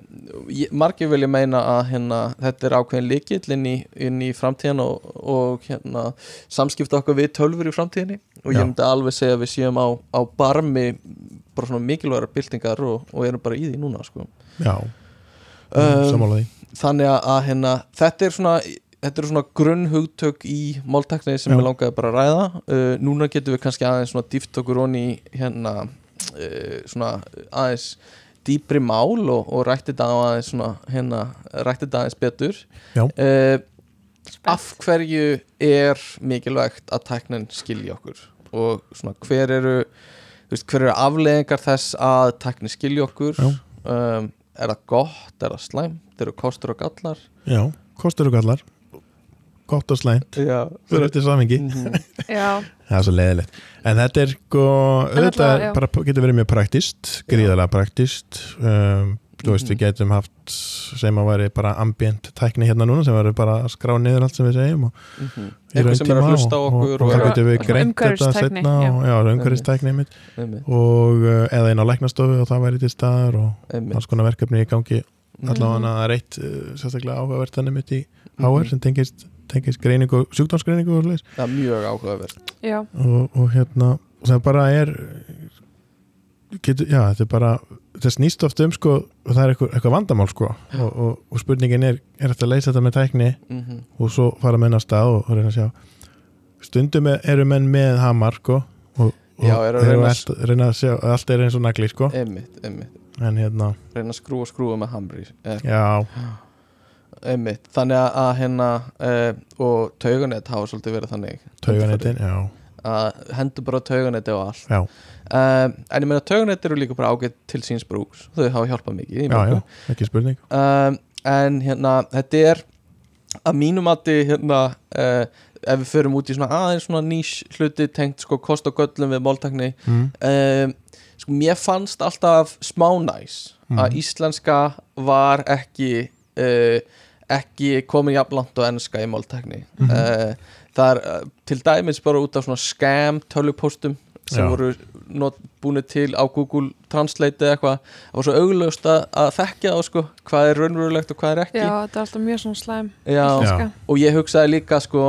ég- margir vilja meina að hérna, þetta er ákveðin líkill inn í, inn í framtíðan og, og hérna, samskipta okkar við tölfur í framtíðinni og ég Já. myndi alveg segja að við séum á, á barmi bara svona mikilvægra byltingar og, og erum bara í því núna sko. já, Um, sammála því þannig að, hérna, þetta er svona þetta eru svona grunnhugtök í máltekni sem Já. við langaði bara að ræða uh, núna getum við kannski aðeins svona dýft okkur onni hérna uh, svona aðeins dýpri mál og, og rætti þetta aðeins svona hérna, rætti þetta aðeins betur Já. uh, af hverju er mikilvægt að tæknin skilja okkur og svona hver eru veist, hver eru afleðingar þess að tæknin skilja okkur Já. um, er það gott, er það slæmt eru kostur og gallar? Já, kostur og gallar. Gott og slæmt, fyrir eftir samingi Mhm. já, það er svo leiðilegt. En þetta er sko, auðvitað náttúrulega, já. bara getur verið mjög praktist gríðarlega praktist um, þú veist, við getum haft sem að væri bara ambient tækni hérna núna sem væri bara að skrá niður allt sem við segjum og Mhm. í Eitthvað sem er að hlusta á og, okkur og, og það getur við að- greint þetta setna og, já, umhverfistækni einmitt Einmitt, og eða inn á læknastofu og það væri til staðar og alls konar verkefni í gangi Mhm. allavega það er eitt uh, sérstaklega áhugavert þannig mitt í HR Mhm. sem tengist, tengist greiningu, sjúkdómsgreiningu og, svoleiðis. Það er mjög áhugavert og, og hérna og það bara er getur, já, þetta er bara það snýst oft um sko og það er eitthvað, eitthvað vandamál sko. Og, og, og spurningin er, er þetta að leysa þetta með tækni? Mhm. og svo fara menn að stað og, og reyna að sjá. Stundum er- eru menn með hamar sko og, og Já, reyna allt, reyna að sjá allt er eins og nagli sko. Einmitt, einmitt. En hérna, Reyna að skrúa skrúa með hamri já, Einmitt, þannig að, hérna uh, og tauganett hafa svolítið verið þannig. Tauganetin, já. Að hendur bara tauganetti og allt. Já. Um, en ég meina tauganetti eru líka bara ágætt til síns brúks þau hafa hjálpað mikið já, já, ekki spurning um, en hérna þetta er að mínum mati hérna uh, ef við förum út í svona aðeins svona nýs hluti tengt sko kost og göllum við máltakni mm. um, sko mér fannst alltaf smá næs að Mhm. íslenska var ekki uh, ekki komin jafn langt á enska í máltekni Mhm. uh, það er til dæmis bara út af svona scam tölvupóstum sem Já. voru not, búinu til á Google Translate eða eitthvað það var svo auglöst að, að þekkja þá sko hvað er raunverulegt og hvað er ekki já, þetta er alltaf mjög svona slæm Já. og ég hugsaði líka sko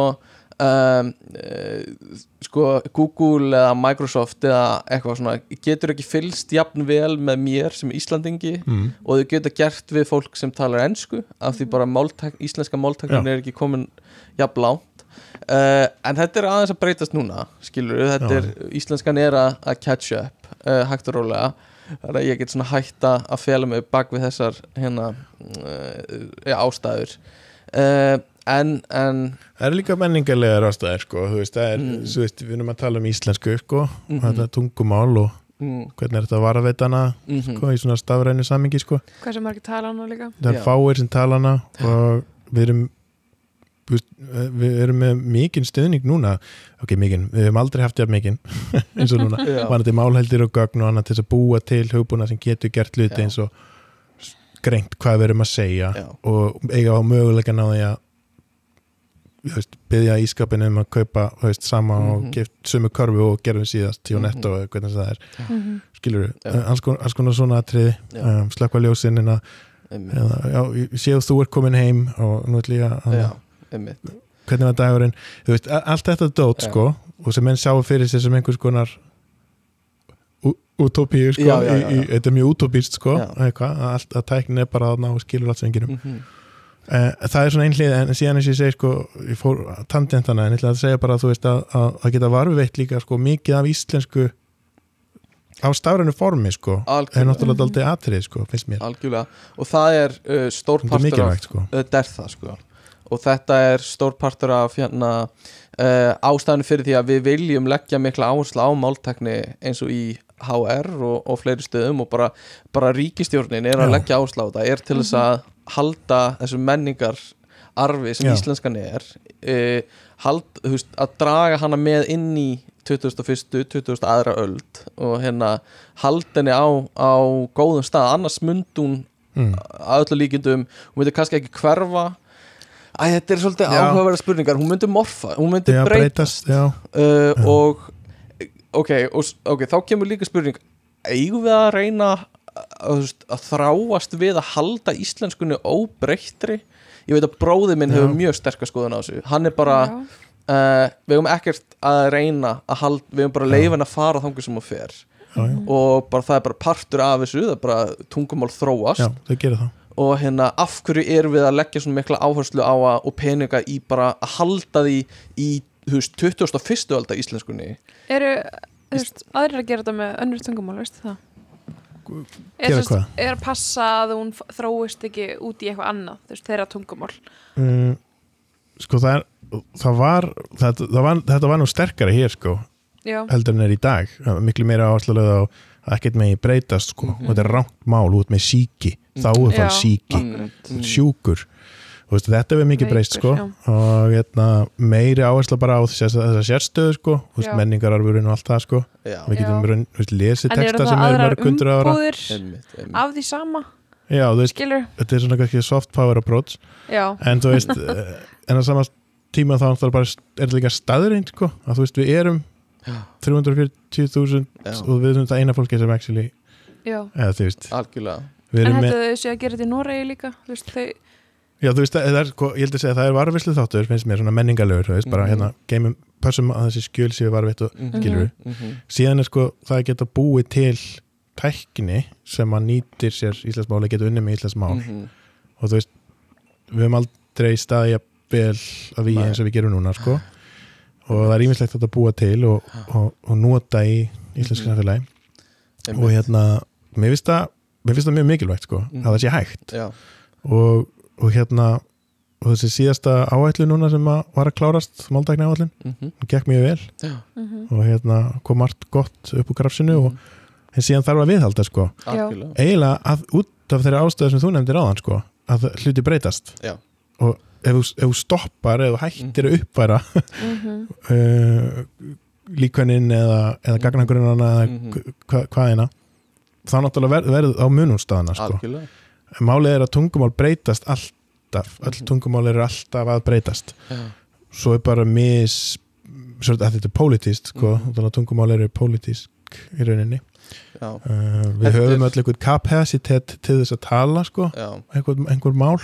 um, uh, sko Google eða Microsoft eða eitthvað svona getur ekki fylst jafn vel með mér sem Íslandingi mm. og þau geta gert við fólk sem talar ensku af því bara máltæk, íslenska máltæknin Já. er ekki komin jafn langt uh, en þetta er aðeins að breytast núna skilur þetta Já. er íslenskan er að, að catch up uh, hægt og rólega. Þannig að ég get svona hægt að fela mig bak við þessar hérna uh, ja, ástæður. Uh, en, en Það er líka menningarlegar ástæðir sko, þú veist, það er, Mm. þú veist, við erum að tala um íslensku sko, Mhm. og þetta er tungumál og mm, hvernig er þetta að varaveitana mm sko, í svona stafrænu samingi sko. Hvað sem margir tala nú líka? Það er fáir sem tala hana og við erum veist, við erum með mikinn stuðning núna ok, mikinn, við hefum aldrei haft jafn mikinn eins og núna, vanandi málheldir og gögn og annað til þess að búa til hugbúna sem getur gert hluti Já. eins og greint hvað við erum að segja já, og eiga á möguleika á því að þú veist, byggja ískapin um að kaupa veist, sama Mhm. og gift sömu körfu og gerðum síðast hjá Mhm. netto eða hvernig það er, Mhm. skilur Já. við alls, kon- alls konar svona atriði Já. um, slökva ljósin en að einmitt, eða, já, ég sé að þú er komin heim og nú ætlum ég að einmitt. Hvernig var dagurinn, veist, allt þetta dót sko, og sem menn sjá fyrir sér sem einhvers konar útópíu sko, þetta er mjög útópíst sko, allt, að tæknin er bara að ná skilur allt sem einhverjum mm Uh, það er svona einhlið en síðan eins og ég segi sko ég fór tangentana en ég ætla að segja bara að þú veist að, að, að geta varveitt líka sko mikið af íslensku á stafrænu formi sko. Er algjörlega, náttúrulega aldrei atrið sko finnst mér, algjörlega. Og það er uh, stór þetta er mikilvægt sko. Þetta er það sko og þetta er stór partur af hérna, uh, ástæðinu fyrir því að við viljum leggja mikla áherslu á máltekni eins og í HR og, og fleiri stöðum og bara, bara ríkistjórnin er að Já. leggja áherslu á þetta er til þess að halda þessu menningar arfi sem Já. íslenskan er uh, hald, veist, að draga hana með inn í 2001. 2002. öld og hérna halda henni á, á góðum stað annars mynd hún mm. að öllu líkindum, hún myndi kannski ekki hverfa Æ, þetta er svolítið áhugaverða spurningar. Hún myndi morfa, hún myndi já, breytast. breytast já, uh, Já. og ok, og, s- ok, þá kemur líka spurning eigum við að reyna að, veist, að þráast við að halda íslenskunni óbreyttri? Ég veit að bróði minn Já. hefur mjög sterkar skoðun á þessu. Hann er bara, uh, við hefum ekkert að reyna að halda, við hefum bara leifin að fara þangur sem hún fer. Já, já, og bara það er bara partur af þessu það er bara tungumál þróast. Já, þau gera það og hérna af hverju erum við að leggja svona mikla áherslu á að og peninga í bara að halda því í þú veist, 21. aldar íslenskunni Eru, þú veist, aðrir að gera þetta með önnur tungumál, veistu það? Er, er að passa að hún þróist ekki út í eitthvað annað, þú veist, þeirra tungumál mm, sko það er það var, þetta, það var, þetta var nú sterkari hér sko, Já, heldur en er í dag Það miklu meira áherslulega á að ekkert megi breytast sko, Mhm. og þetta er rangt mál út með síki, þá er það síki sjúkur. Veist, þetta er mikið breyst sko. og hérna, meiri áhersla bara á þess, þessa sérstöðu sko. Menningararfurinn og allt það sko. Við getum raun, veist, lesið texta það sem er mörg hundur ára. af því sama, Já, veist, þetta er svona kannski soft power approach. Já, en þú veist, eh, en á sama tíma þá er, bara, er þetta líka staðreind sko, að þú veist, við erum Já. 340.000 Já. og við erum það eina fólki sem actually, já. eða þú veist algjörlega En þau sé að gera þetta í Noregi líka, þú veist, þau já þú veist, það er, sko, ég held að segja það er varvislu þáttur, finnst mér, svona menningarlegur þú veist, bara Mhm. hérna, geimum, passum að þessi skjöl séu varvitt og Mhm, skilur við. mhm. síðan er sko, það að geta búið til tækni sem að nýtir sér íslensmáli, geta unni með íslensmál Mhm. og þú veist, við höfum aldrei staðið jafn vel að við eins og við gerum núna sko og það er ímislegt að búa til og, og, og nota í íslensku Mhm. Einmitt. og hérna, mér finnst það mér finnst það mjög mikilvægt sko, Mhm. að það sé hægt Já, og, og hérna og þessi síðasta áætlu núna sem að var að klárast, máldækni áætlun mhm. hún gekk mjög vel Já, mhm. og hérna kom margt gott upp úr grafsinu og mhm. en síðan þarf að viðhalda sko eiginlega að út af þeirra ástæðu sem þú nefndir áðan sko, að hluti breytast Já. og ef þú, ef þú stoppar þú hættir að uppfæra Mhm. uh, líkönnin eða, eða eða Mhm. hva, hvaðina þá náttúrulega ver, verður á munumstaðana sko. málið er að tungumál breytast alltaf, öll Mhm. tungumál eru alltaf að breytast. Já, svo er bara mis svolítið að þetta er pólitíst sko, að tungumál eru pólitísk í rauninni. Já, uh, við er- höfum öll einhvern kapacitet til þess að tala sko, einhver, einhver mál.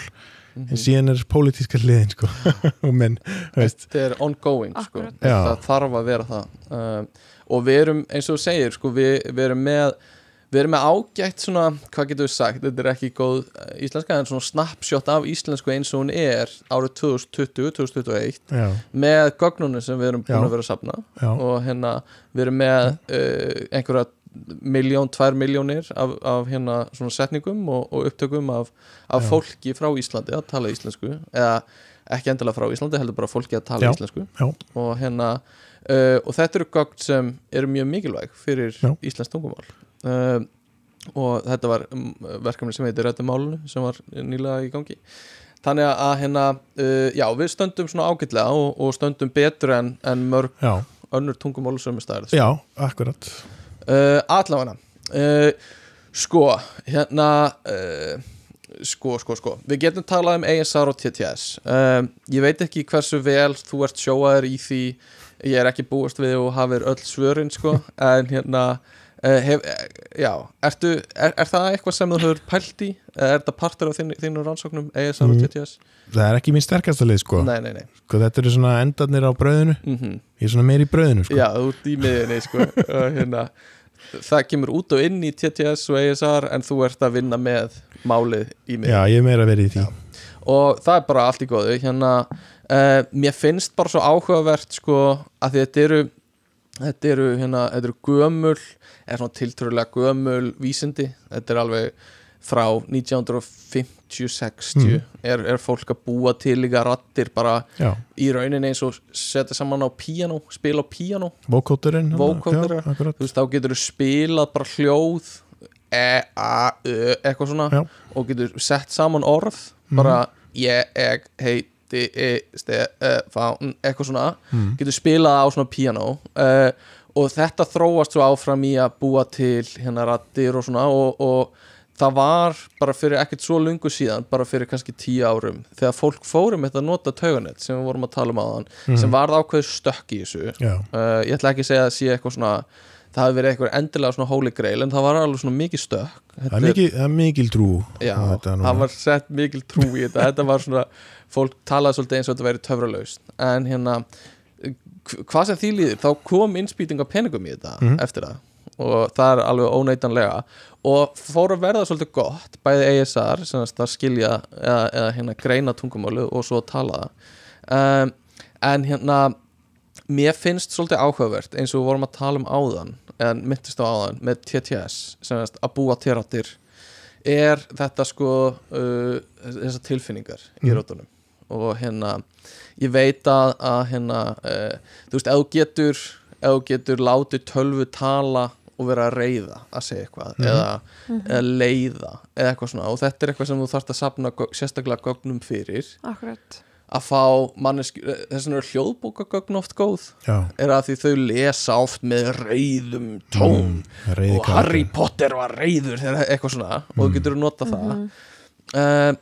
En síðan er pólitíska hliðin sko. Og menn, þú veist. Þetta er ongoing sko. Það þarf að vera það. Um, og við erum, eins og þú segir sko, við, við erum með við erum með ágætt svona, hvað getur við sagt þetta er ekki góð eh, íslenska en svona snapshot af íslensku eins og hún er árið 2020-2021 já, með gögnunum sem við erum búin Já. að vera að safna. Já, og hérna við erum með uh, einhverja miljón, tvær miljónir af, af hérna svona setningum og, og upptökum af, af fólki frá Íslandi að tala íslensku. Eða ekki endilega frá Íslandi, heldur bara fólki að tala Já. íslensku. Og hérna uh, og þetta eru gögn sem eru mjög mikilvæg fyrir íslensk tungumál uh, og þetta var um, verkefni sem heitir Rættu málunu sem var nýlega í gangi. Þannig að hérna uh, já, við stöndum svona ágætlega og, og stöndum betur en, en mörg já, önnur tungumál sem er staðar já, akkurat. Uh, allavega. Uh, sko, hérna sko, sko, sko. Við getum talað um ASR og TTS ég veit ekki hversu vel þú ert sjóaður í því. Ég er ekki búist við og hafið öll svörin sko, en hérna hef, já, ertu er, er það eitthvað sem þú hefur pælt í? Eða er þetta partur af þínu, þínu rannsóknum ASR og Mm. TTS? það er ekki mín sterkasta lið sko, Nei, nei, nei. Sko þetta eru svona endarnir á brauðinu. Mm ég er svona meir í brauðinu sko. Já, út í miðinni sko. Hérna það kemur út og inn í TTS og ASR en þú ert að vinna með málið í miðinni Já, ég er meira verið í því. Og það er bara allt í góðu. Hérna, uh, mér finnst bara svo áhugavert sko að þetta eru þetta eru hérna, þetta eru gömul er svona tiltrúlega gömul vísindi, þetta er alveg frá 1950-60 Mhm. er, er fólk að búa til líka rattir bara Já, í rauninni eins og setja saman á píanó, spila á þú veist, þá getur þú spilað bara hljóð e, a, ö, eitthvað svona Já. og getur sett saman orð bara ég, ég, heiti e, ste, e, fán, eitthvað svona. Mm. getur spilað á svona piano uh, og þetta þróast svo áfram í að búa til hérna rattir og svona og, og það var bara fyrir ekkert svo lungu síðan bara fyrir kannski tíu árum þegar fólk fórum þetta að nota tauganett sem við vorum að tala um áðan sem varð ákveð stökk í þessu. Já, uh, ég ætla ekki að segja að sé eitthvað svona það hafi verið eitthvað endilega svona holy grail en það var alveg svona mikið stökk. Það er mikil, það er mikil trú já, á þetta það var sett mikil trú í þetta. Þetta var svona, fólk talaði svolítið eins og þetta væri töfralaust. En hérna hvað sem því líður þá kom innspýting af peningum í þetta Mhm. eftir það. Og það er alveg óneitanlega. Og fór að verða svolítið gott bæði ASR sem sagt að skilja eða, eða hérna greina tungumálu og svo tala það. Um, en hérna mér finnst svolítið áhugavert eins og við vorum að tala um áðan en myndist á áðan með TTS sem sagt að búa til rattir er þetta sko uh, þessar tilfinningar í Mhm. rótunum og hérna ég veit að, að hérna uh, þú veist, ef þú getur ef þú getur látið tölvu tala og vera að reyða að segja eitthvað Mhm. eða, eða leiða eða eitthvað svona. Og þetta er eitthvað sem þú þarft að sapna sérstaklega gögnum fyrir. Akkurat. Að fá manneski þess vegna er hljóðbókagögn oft góð. Já, er að því þau lesa oft með reyðum tón. reyði og Harry Potter var reyður eitthvað svona. Og þú getur að nota það. Uh,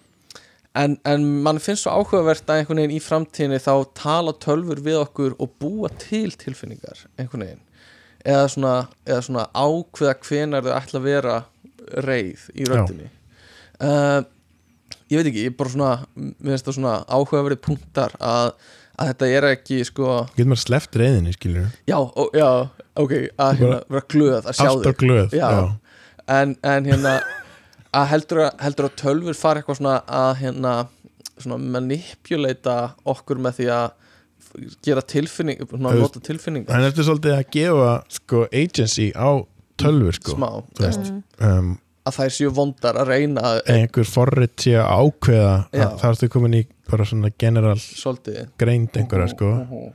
en, en mann finnst svo áhugavert að einhvern veginn í framtíðinni þá tala tölfur við okkur og búa til tilfinningar einhvern veginn. Eða svona, eða svona ákveða hvenar þau ætla að vera reyð í röddinni. Uh, ég veit ekki, ég er bara svona mér finnst það svona áhugaverið punktar að, að þetta er ekki sko Getur maður sleppt reyðinni, skilur já, ó, já, ok, að hérna, vera glöð að sjá þig. en, en hérna að heldur að, heldur að tölfur fara eitthvað svona að hérna svona manipuleita okkur með því að gera tilfinning nota tilfinningar. Hann ertu svolítið að gefa sko agency á tölvur sko Mm. um, að þær séu vondar að reyna að einhver forrið sé að ákveða að það ertu komin í bara svona general svolítið. greind einhverja sko. Mhm.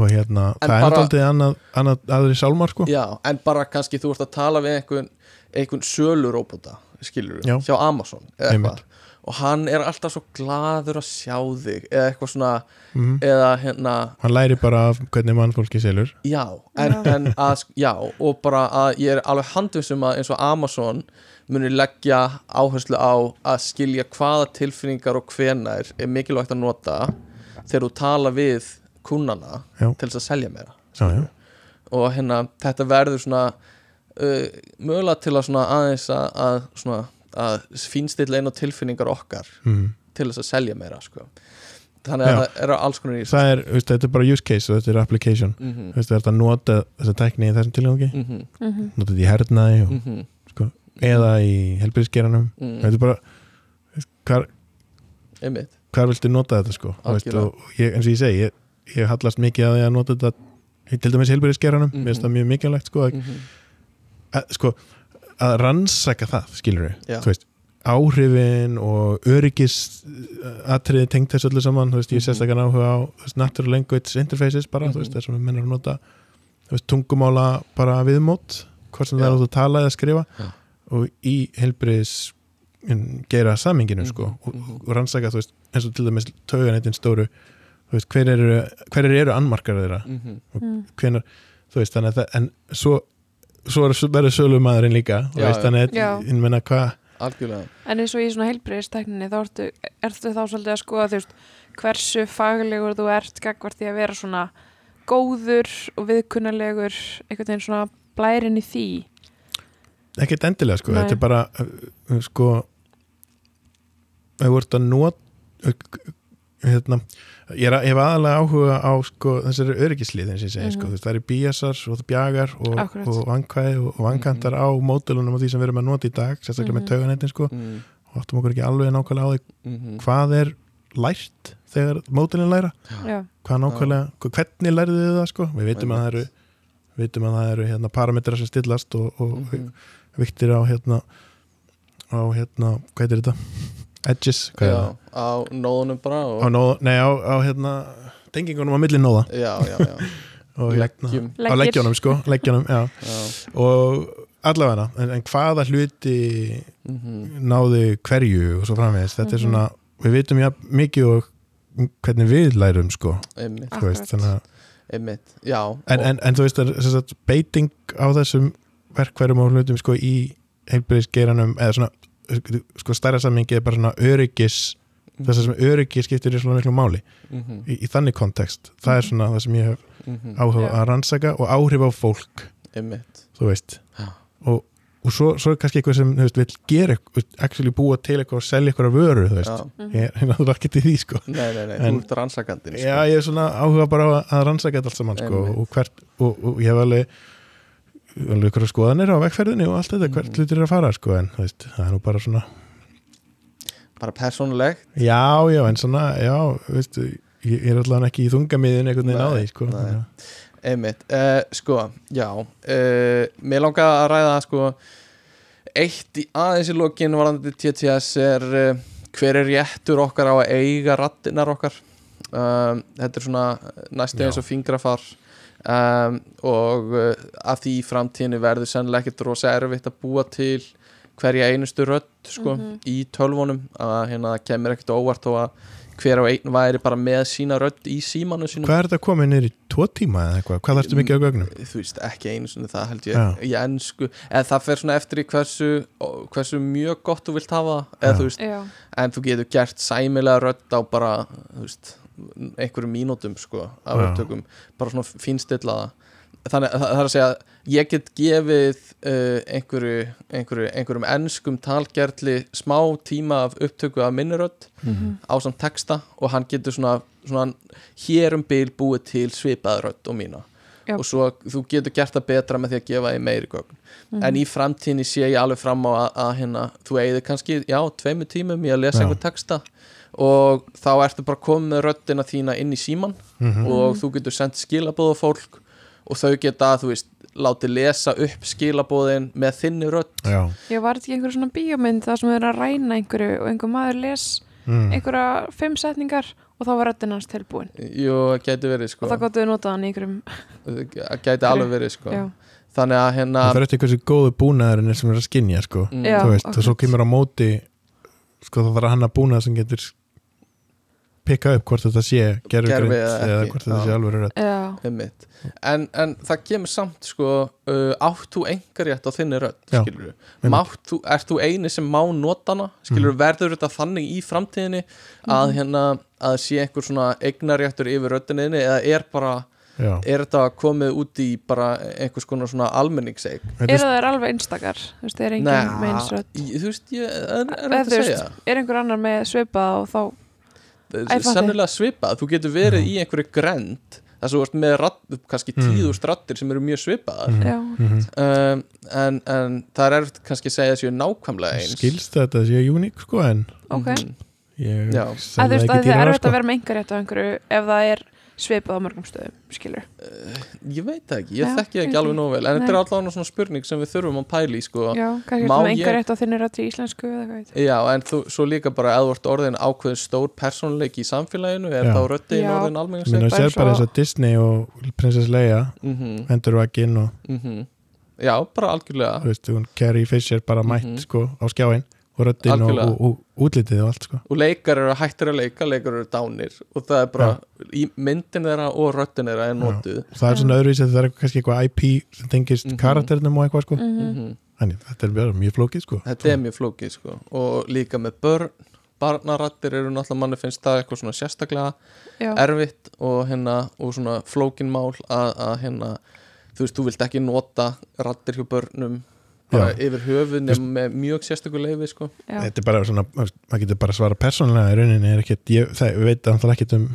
og hérna, En það er bara- aldrei annað, annað aðri sálmar sko. Já, en bara kannski þú ert að tala við einhvern, einhvern söluróbota skilur Já. hjá Amazon eða eitthvað og hann er alltaf svo gladur að sjá þig eða eitthvað svona mm. eða hérna hann læri bara af hvernig mannfólki selur Já, en, en að, já, og bara að ég er alveg handvisum að eins og Amazon muni leggja áherslu á að skilja hvaða tilfinningar og hvenær er mikilvægt að nota þegar þú tala við kunnana Já. til þess að selja meira já, já, og hérna þetta verður svona uh, mögulega til að svona aðeins að, að svona að fínstilla einn á tilfinningar okkar mm. til þess að selja meira sko. þannig að Já. það eru alls konar í það er, veist, þetta er bara use case og þetta er application mm -hmm. Þú veist, það er þetta að nota þessa tækni í þessum tilgangi Mm -hmm. Mhm. nota þetta í hernaði og, Mm -hmm. eða í helbriðsgeranum mm þetta er bara hvar, hvar viltu nota þetta sko Þú veist, og ég, eins og ég segi ég, ég hallast mikið að því að nota þetta til dæmis helbriðsgeranum, Mhm. mér finnst það mjög mikilvægt sko að, mm -hmm. Að, sko, að rannsaka það, skilur Já. þú veist, áhrifin og öryggis atriði tengt þessu öllu saman, veist, ég Mhm. sérstaklega áhuga á veist, natural language interfaces bara, Mhm. þú veist, þessum við mennum að nota tungumála bara viðmót hvort sem Já. það er að þú tala eða skrifa Já. og í helbriðis gera saminginu Mhm, sko og, mhm. og rannsaka, eins og til dæmis tauganettin stóru, hver eru hver eru annmarkar þeirra Mm -hmm. Mm. hvenar, þannig að það en svo, svo er, verður sölumæðurinn líka, Já, veist, þannig að ég menna hvað algjörlega. En eins og í svona heilbreyðistekninni þá ertu, ertu þá svolítið að skoða þú veist, hversu faglegur þú ert gagvart því að vera svona góður og viðkunnalegur einhvern veginn svona blærin í því? Ekkert endilega sko, Nei. þetta er bara uh, sko þú ert að not uh, hérna, ég, er, ég hef aðalega áhuga á sko, þessari öryggislið eins og ég segi, sko, Mhm. þú veist, það eru bíasar og það bjagar og, og vankvæði og, og vankantar á módulunum og því sem við erum að nota í dag sérstaklega Mhm. með tauganettin sko. Mm og áttum okkur ekki alveg nákvæmlega á því -hmm. hvað er lært þegar módulin læra? Já, hvað nákvæmlega, hvernig lærðu þið það sko? Við vitum að það eru vitum að það eru hérna, parametrar sem stillast og, og Mhm. viktir á hérna á hérna, hvað heitir þetta edges, já, á nóðunum bara á, nóð, nei, á, á hérna tengingunum á milli nóða. Já, já, já. Og hérna, leggjum. á leggjónum sko, leggjónum, já. Já. og allavega, en, en hvaða hluti Mm náðu hverju og svo framvegis, þetta er Mhm. svona við vitum já mikið og hvernig við lærum sko, einmitt, þú veist, að einmitt, já. En, og- en, en þú veist að sem sagt, beiting á þessum verkværum og hlutum sko í heilbreyðisgeiranum eða svona sko stærra sammingi er bara svona öryggis þess að sem öryggi skiptir í svona miklu máli Mhm, í, í þannig kontekst, það er svona það sem ég hef mhm, áhuga Já. að rannsaka og áhrif á fólk, einmitt þú veist Já. og, og svo, svo er kannski eitthvað sem þú veist, vil gera, eitthvað, actually búa til eitthvað og selja eitthvað vöru, þú veist já. Mhm. ég er náttúrulega ekki til því sko nei, nei, nei, En- þú ert rannsakandinn sko. Já, ég er svona áhuga bara á að- að rannsaka þetta allt saman sko, og, hvert, og, og ég hef alveg ykkur skoðanir á vegferðinni og allt þetta, hvert Mhm. hlutir er að fara sko, en veist, það er nú bara svona bara persónulegt? Já, já, en svona, já, veist ég, er allavega ekki í þungamiðin einhvern veginn á því sko, Einmitt, uh, sko, já uh, Mér langar að ræða sko Eitt í aðeins í lokin varandi TTS er uh, hver er réttur okkar á að eiga rattinar okkar? Þetta er svona næstu eins og fingrafar um, og uh, að því framtíðinu verður sennilega ekkert rosa erfitt að búa til hverja einustu rödd sko, Mhm. í tölvunum að hérna það kemur ekkert óvart og að hver á einn væri bara með sína rödd í símanu sínum Hvað er þetta komið í tvo tíma eða eitthvað? Hvað þarfstu mikið á gögnum? þú veist, ekki einu sinni það held ég í ennsku, eða það fer svona eftir í hversu, hversu mjög gott þú vilt hafa eða þú veist, en þú getur gert sæmilega rödd á bara, þú veist einhverjum mínútum, sko af Já. upptökum, bara svona fínstillaða þannig að það er að segja ég get gefið uh, einhverju, einhverju, einhverjum ennskum talgerli smá tíma af upptöku af minni rödd Mhm. á samt texta og hann getur svona, svona hér um bil búið til svipaði rödd og mína Já. og svo þú getur gert það betra með því að gefa því meiri gögn Mhm. en í framtíðinni sé ég alveg fram á að, að hérna, þú eigið kannski, já, tveimu tímum í að lesa Já. einhver texta og þá ertu bara komið með röddina þína inn í síman Mhm. og þú getur sendt skilabóð á fólk og þau geta, þú veist, látið lesa upp skilabóðin með þinni rödd. Já, ég var þetta ekki einhver svona bíómynd það sem er að ræna einhverju og einhver maður les mm. einhverja fimm setningar og þá var röddinn hans tilbúin. Jú, það gæti verið, sko. Og það gáttu við notað hann í einhverjum það gæti alveg verið, sko. Já, þannig að hérna það fer eftir hversu góðu búnaðurinn er sem er að skinja sko, mm, Já. þú veist, og svo kemur á móti sko það þarf að hanna búnað sem getur pikka upp hvort þetta sé gerfugreind Gervi eða hvort þetta já. sé alveg rödd. En, en það kemur samt sko, uh, átt þú engarrétt á þinni rödd, þú, ert þú eini sem má nota hana skilur verður þetta þannig í framtíðinni að hérna að sé einhver svona eignarréttur yfir röddinni eða er bara já. er þetta komið út í bara einhvers konar svona almenningseig Þetta eru þær alveg einstakar? Þú veist, er engin með eins rödd? Þú veist, ég er, er Eða þetta að veist, segja. er einhver annar með svipað og þá Sennilega svipað, þú getur verið í einhverju grend þess að þú veist með radd, kannski Mm. tíðust raddir sem eru mjög svipaðar. Já, Mhm. um, en, en það er kannski að segja þessu nákvæmlega eins. Skilst þetta sé uník sko en ok. Mhm. ég að þú veist að það er dýrara erfitt sko. að vera með einhverju ef það er svipað á mörgum stöðum skilur ég veit það ekki, ég þekki það ég ekki alveg nóg vel en Nei. þetta er allavega svona spurning sem við þurfum að pæla í sko. já, kannski með ég- engar rétt á þinni rætt í íslensku eða hvað veit Já, en þú, svo líka bara að þú ert orðin ákveðin stór persónleiki í samfélaginu er Já. þá röddin Já. orðin Mér almenningseig að bara sér bara svo- þess að Disney og Princess Leia mm endurvakinn og Já, bara algjörlega þú veist, hún Carrie Fisher bara mætt Mhm. sko á skjáin og röddinn og, og, og útlitið og allt sko. Og leikar eru hættir að leika, leikar eru dánir. Og það er bara, í myndin þeirra og röddin þeirra er notuð. Það er svona öðruvísi að það er kannski eitthvað IP sem tengist Mhm. karakternum og eitthvað sko. Mhm. Mhm. þannig þetta er mjög flókið sko. Þetta er mjög flókið sko. Og líka með börn. Barnarattir eru náttúrulega manni finnst það eitthvað svona sérstaklega já, erfitt og hérna og svona flókinmál að, að hérna þú veist, þú vilt ekki nota rattir hjá börnum bara Já. yfir nefnum með mjög sérstöku leifi sko. Þetta er bara svona, maður getur bara svara persónlega í rauninni er ekkert, ég það, við veit að það ekkert um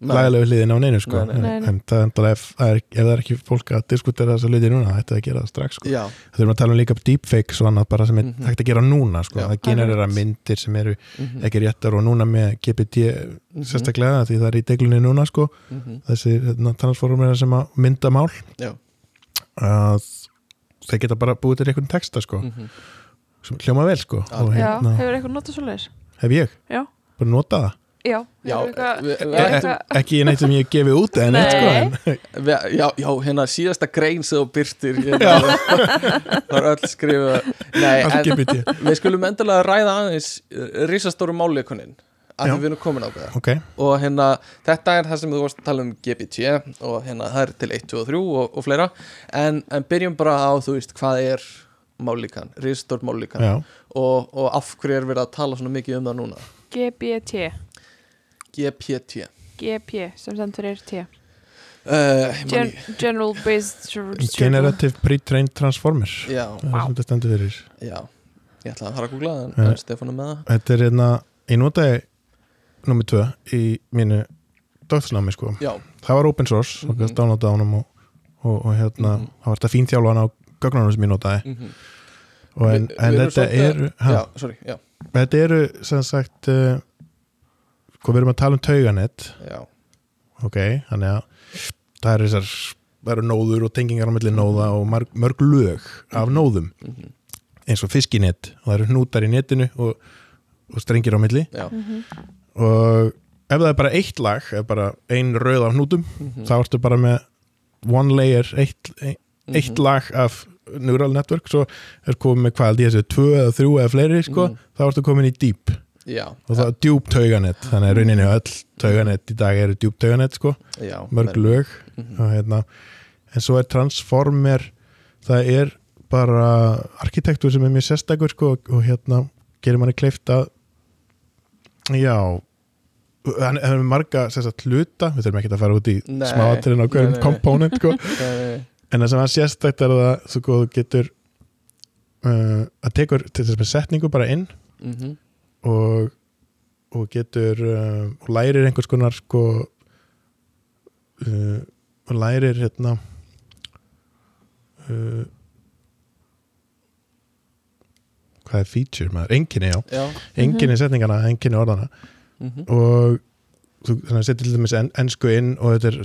lagalegu hliðin á neinu sko. Nei, nei. en, Nei, nei. en það er ef, það er, ef það er ekki fólk að diskutera þessa hluti núna, það ætti að gera það strax sko. Það er að tala um líka deepfakes og annað bara sem er Mhm. hægt að gera núna sko, það generera myndir sem eru mhm, ekki réttar og núna með GPT mhm, sérstaklega því það er í deglunni núna sko. Mhm, þessi hérna, transformera sem að mynda mál. Já. að þeir geta bara búið til einhvern texta sko mhm. sem hljóma vel sko Já. og já, hérna, hefur eitthvað notað svo leiðis hef ég Já. bara notað það já, Já, hefur ættum- eitthvað- ekki neitt sem ég gefið út en sko Nei. en, Við- Já, já, hérna síðasta grein sem þú byrtir hérna, það er öll skrifa Nei, en við skulum endilega ræða aðeins risastóru máleikunin að við erum komin á það ok, og hérna, þetta er það sem þú varst að tala um GPT og hérna, það er til 1, 2 og 3 og, og fleira, en, en byrjum bara á, þú veist, hvað er mállíkan, risastór mállíkan já, og, og af hverju er verið að tala svona mikið um það núna? GBT GPT GP sem stendur er T. Uh, Gen General Based Generative Pre-Trained Transformer Já, það er sem þetta stendur fyrir. Já. Ég ætla að fara að googla það, en, Já. en Stefán er með það. þetta er hérna, ég notaði nummer 2 í mínu döðsnámi sko, Já, það var open source og Mhm. gæst downloada á honum og, og, og hérna, Mhm. það var þetta fín þjálfan á gögnunum sem ég notaði. Mm og en, Vi- en þetta eru ha, já, sorry, já, þetta eru sem sagt uh, hvað við erum að tala um tauganett já. Ok, þannig að það eru þessar það eru nóður og tengingar á milli nóða og mörg, mörg lög af nóðum. Mhm, eins og fiskinett og það eru hnútar í netinu og, og strengir á milli. Já, Mhm. Og ef það er bara eitt lag ef bara ein röð af hnútum mhm, þá ertu bara með one layer eitt, ein, mhm, eitt lag af neural network. Svo er komið með hvað þessu tvö eða þrjú eða fleiri sko, Mhm. þá ertu komin í deep. Já, og það er djúb tauganett þannig að rauninni öll tauganett í dag eru djúb tauganett sko, já mörg lög. Og, hérna, en svo er transformer það er bara arkitektur sem er mjög sérstakur sko, og hérna gerir manni kleift að já hann er marga sagt, hluta við þurfum ekki að fara út í Nei, smáatriðin á hverjum komponent sko. En það sem var sérstakt er góð þú getur uh, að tekur til þess með setningu bara inn mhm, og, og getur uh, og lærir einhvers konar sko uh, og lærir hérna uh, hvað er feature maður, enginni já. Já, enginni setningana, enginni orðana mhm, og þú setja til dæmis en, ensku inn og þetta er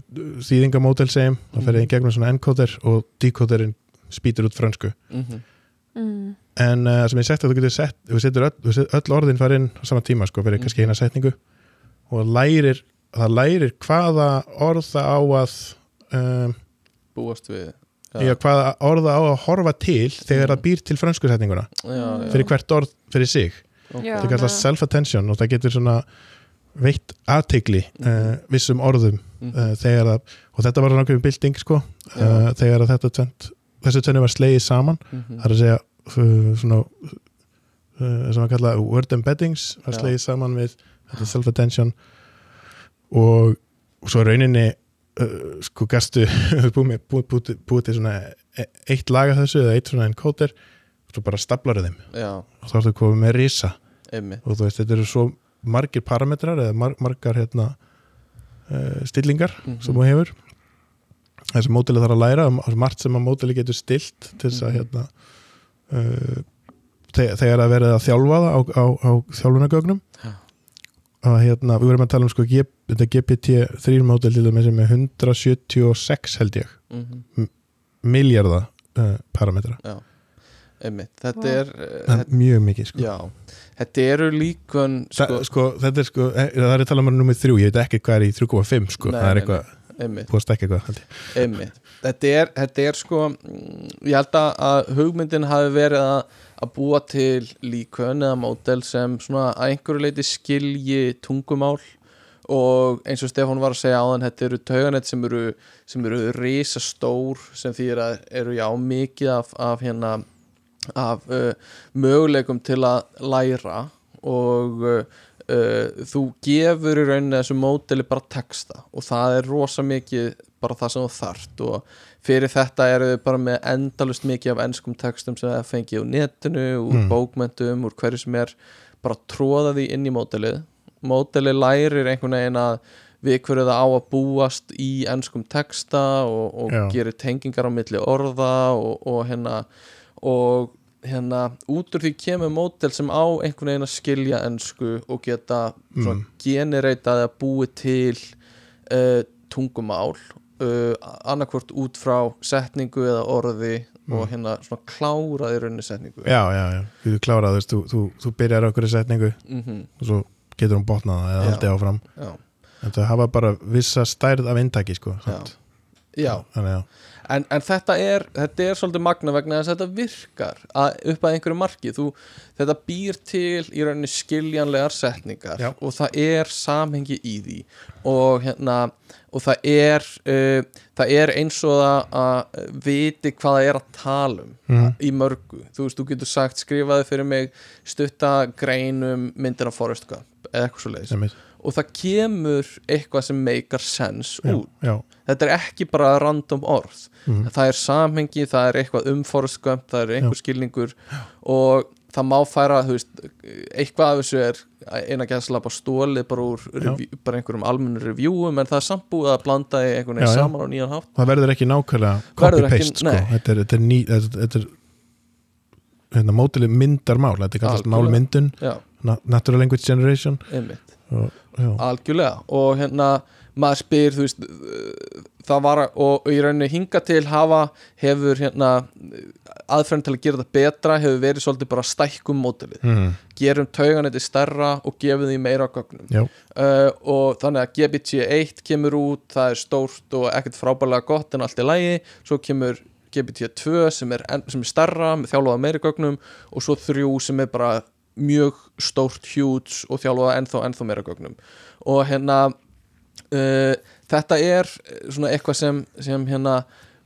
þýðingamódel segjum, þá fer það í gegnum svona encoder og decoderinn spýtur út frönsku. Mhm, Mm. en uh, sem ég sagt að þú getur sett þú setur öll, setur öll orðin fara inn á sama tíma sko, fyrir kannski Mhm. eina setningu. Og lærir, það lærir hvaða orð það á að um, búast við já. hvaða orð það á að horfa til þegar Mhm. það býr til frönsku setninguna. Já, já, fyrir hvert orð fyrir sig ok. Já. það kallast self-attention og það getur svona veitt aðtegli uh, Mhm. vissum orðum Mhm, uh, þegar að, og þetta var nákvæmum bilding sko, uh, þegar að þetta tvent, þessu tvenni var slegið saman mhm, það er að segja svona sem að kalla word embeddings var slegið saman við þetta self-attention og, og svo rauninni uh, sko gastu búið, með- búið, búið, búið til svona e- eitt laga þessu eða eitt svona encóter svo bara staplar þeim. Já, og þá ertu komið með risa. Einmitt. Og þú veist, þetta eru svo margir parametrar eða mar margar hérna uh, stillingar Mhm. sem þú hefur. Þessi mótili þarf að læra og margt sem að mótili getur stilt til þess að Mhm. hérna uh, þe- þegar að verið að þjálfa það á, á, á þjálfunagögnum Já. að hérna, við verðum að tala um sko G, þetta GPT-3 mótil til dæmis sem er 176 held ég. Mm miljardar uh, parametra einmitt, þetta Vá. er það er mjög mikið sko. já, þetta eru líkun Sko, sko, sko, þetta er sko, eh, það er að tala um nummið þrjú, ég veit ekki hvað er í 3,5 sko, Nei, það er eitthvað, að stekka eitthvað. Þetta er, þetta er sko mm, ég held að- að hugmyndin hafi verið að, að búa til líkön eða mótel sem svona að einhverju leiti skilji tungumál og eins og Stefán var að segja áðan þetta eru tauganett sem eru sem eru risastór sem þýr að eru já mikið af, af hérna af uh, möguleikum til að læra og uh, uh, þú gefur í rauninni þessu móteli bara texta og það er rosa mikið bara það sem þú þarft og fyrir þetta eru þau bara með endalust mikið af ennskum textum sem það fengið á netinu, úr Mm. bókmentum úr hverju sem er, bara tróða því inn í mótelið mótelið lærir einhvern veginn að við hverju það á að búast í ennskum texta og, og gerir tengingar á milli orða og, og hérna og hérna út úr því kemur mótel sem á einhvern veginn að skilja ennsku og geta Mm. genereitað að búi til uh, tungumál uh, annarkvort út frá setningu eða orði og Mm. hérna svona kláraði rauninni setningu Já, já, já, þú klárar, þú þú, þú, byrjar okkur í setningu mm og svo getur hún botnað það eða haldið áfram já, en það hafa bara vissa stærð af inntaki sko, já, já. Þannig, já. En, en þetta er þetta er svolítið magna vegna þess að þetta virkar að, upp að einhverju marki. Þú, þetta býr til í rauninni skiljanlegar setningar Já. og það er samhengi í því. Og hérna og það er uh, það er eins og að, að viti hvað það er að tala um Mhm. í mörgu, þú veist, þú getur sagt skrifaði fyrir mig stutta greinum myndina Forrest Gump eða eitthvað svo leiðis og það kemur eitthvað sem meikar sense já, út. já, þetta er ekki bara random orð. Mm, það er samhengi, það er eitthvað umforðskömmt, það er einhver skilningur og það má færa veist, eitthvað af þessu er eina gæðslapa stólið bara úr review, bara einhverjum almennu reviewum en það er samt búið að blanda í einhvern Já, veginn já. saman á nýjan hátt. Það verður ekki nákvæmlega copy-paste sko. þetta er, þetta er, ný, þetta, er hérna, mótilið myndarmál þetta er kallast málmyndun. Já, na- Natural Language Generation. Einmitt. já, algjörlega. Og hérna maður spyr þú veist það var og í rauninni hinga til hafa hefur hérna aðferðin til að gera þetta betra hefur verið svolítið bara stækkum mótilið mm, gerum tauganeti stærra og gefum því meira gögnum. Uh, og þannig að GPT-1 kemur út, það er stórt og ekkert frábælega gott en allt í lægi svo kemur GPT-2 sem er, sem er starra með þjálfaða meiri gögnum og svo þrjú sem er bara mjög stórt, huge og þjálfaða ennþá, ennþá meira gögnum. Og hérna uh, þetta er eh, svona eitthvað sem, sem hérna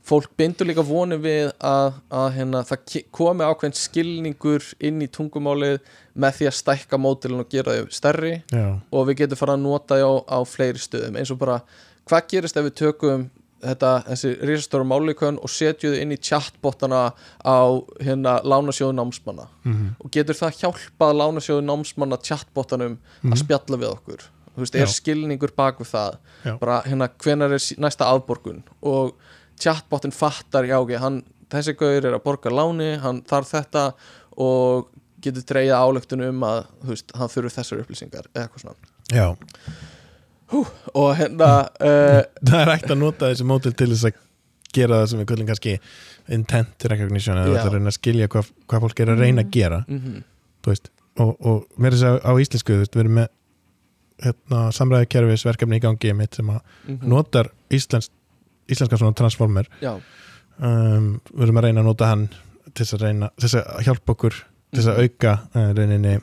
fólk bindur líka voni við að, að hérna, það komi ákveðin skilningur inn í tungumálið með því að stækka mótilin og gera þau stærri. Já, og við getum fara að nota þau á, á fleiri stöðum. Eins og bara, hvað gerist ef við tökum þetta, þessi risastóra málikön og setjum þau inn í chatbotana á hérna lánasjóðu námsmanna. Mm, og getur það hjálpað lánasjóðu námsmanna chatbotanum Mhm. að spjalla við okkur? Þú veist, er Já. skilningur bak við það? Já. bara hérna, hvenær er næsta afborgun? Og chatbotin fattar, já ok, hann þessi gauður er að borga láni, hann þarf þetta og getur dreigja álöktun um að, þú veist, hann þurfi þessar upplýsingar eða eitthvað svona. Já og hérna uh, það er hægt að nota þessi mótil til þess að gera það sem við kallum kannski intent recognition eða það er að skilja hvað, hvað fólk er að reyna að gera mm þú veist, og, og mér er þess að á íslensku veist, við erum með hérna, samræðikerfis verkefni í gangi mitt sem að -hmm. notar íslensk, íslenska svona transformer. Um, við erum að reyna að nota hann til þess að reyna, til þess að hjálpa okkur til þess að Mhm. auka uh, reyninni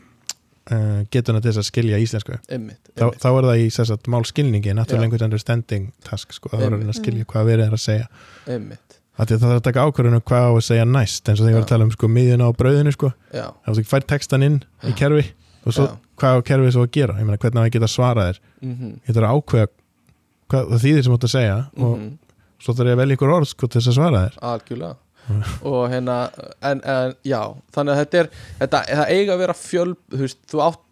uh, getuna til þess að skilja íslensku. Einmitt, þá, einmitt. þá er það í að málskilningi natural language understanding task sko, það er að reyna að skilja hvað verið er að segja. Einmitt. Það þarf að taka ákvörðunum hvað á að segja næst eins og þegar að tala um sko miðjuna á brauðinu sko. Þá þú fær textan inn í kerfi og svo hvað á kerfið svo að gera, meina hvernig á að geta svara þér? Mm ég þarf að ákveða hvað það þýðir sem þú átt að segja og Mhm. svo þarf ég að velja ykkur orð sko til þess að svara þér. Algjörlega og hérna en, en já, þannig að þetta er þetta, það eiga að vera fjöl þú veist, þú átt,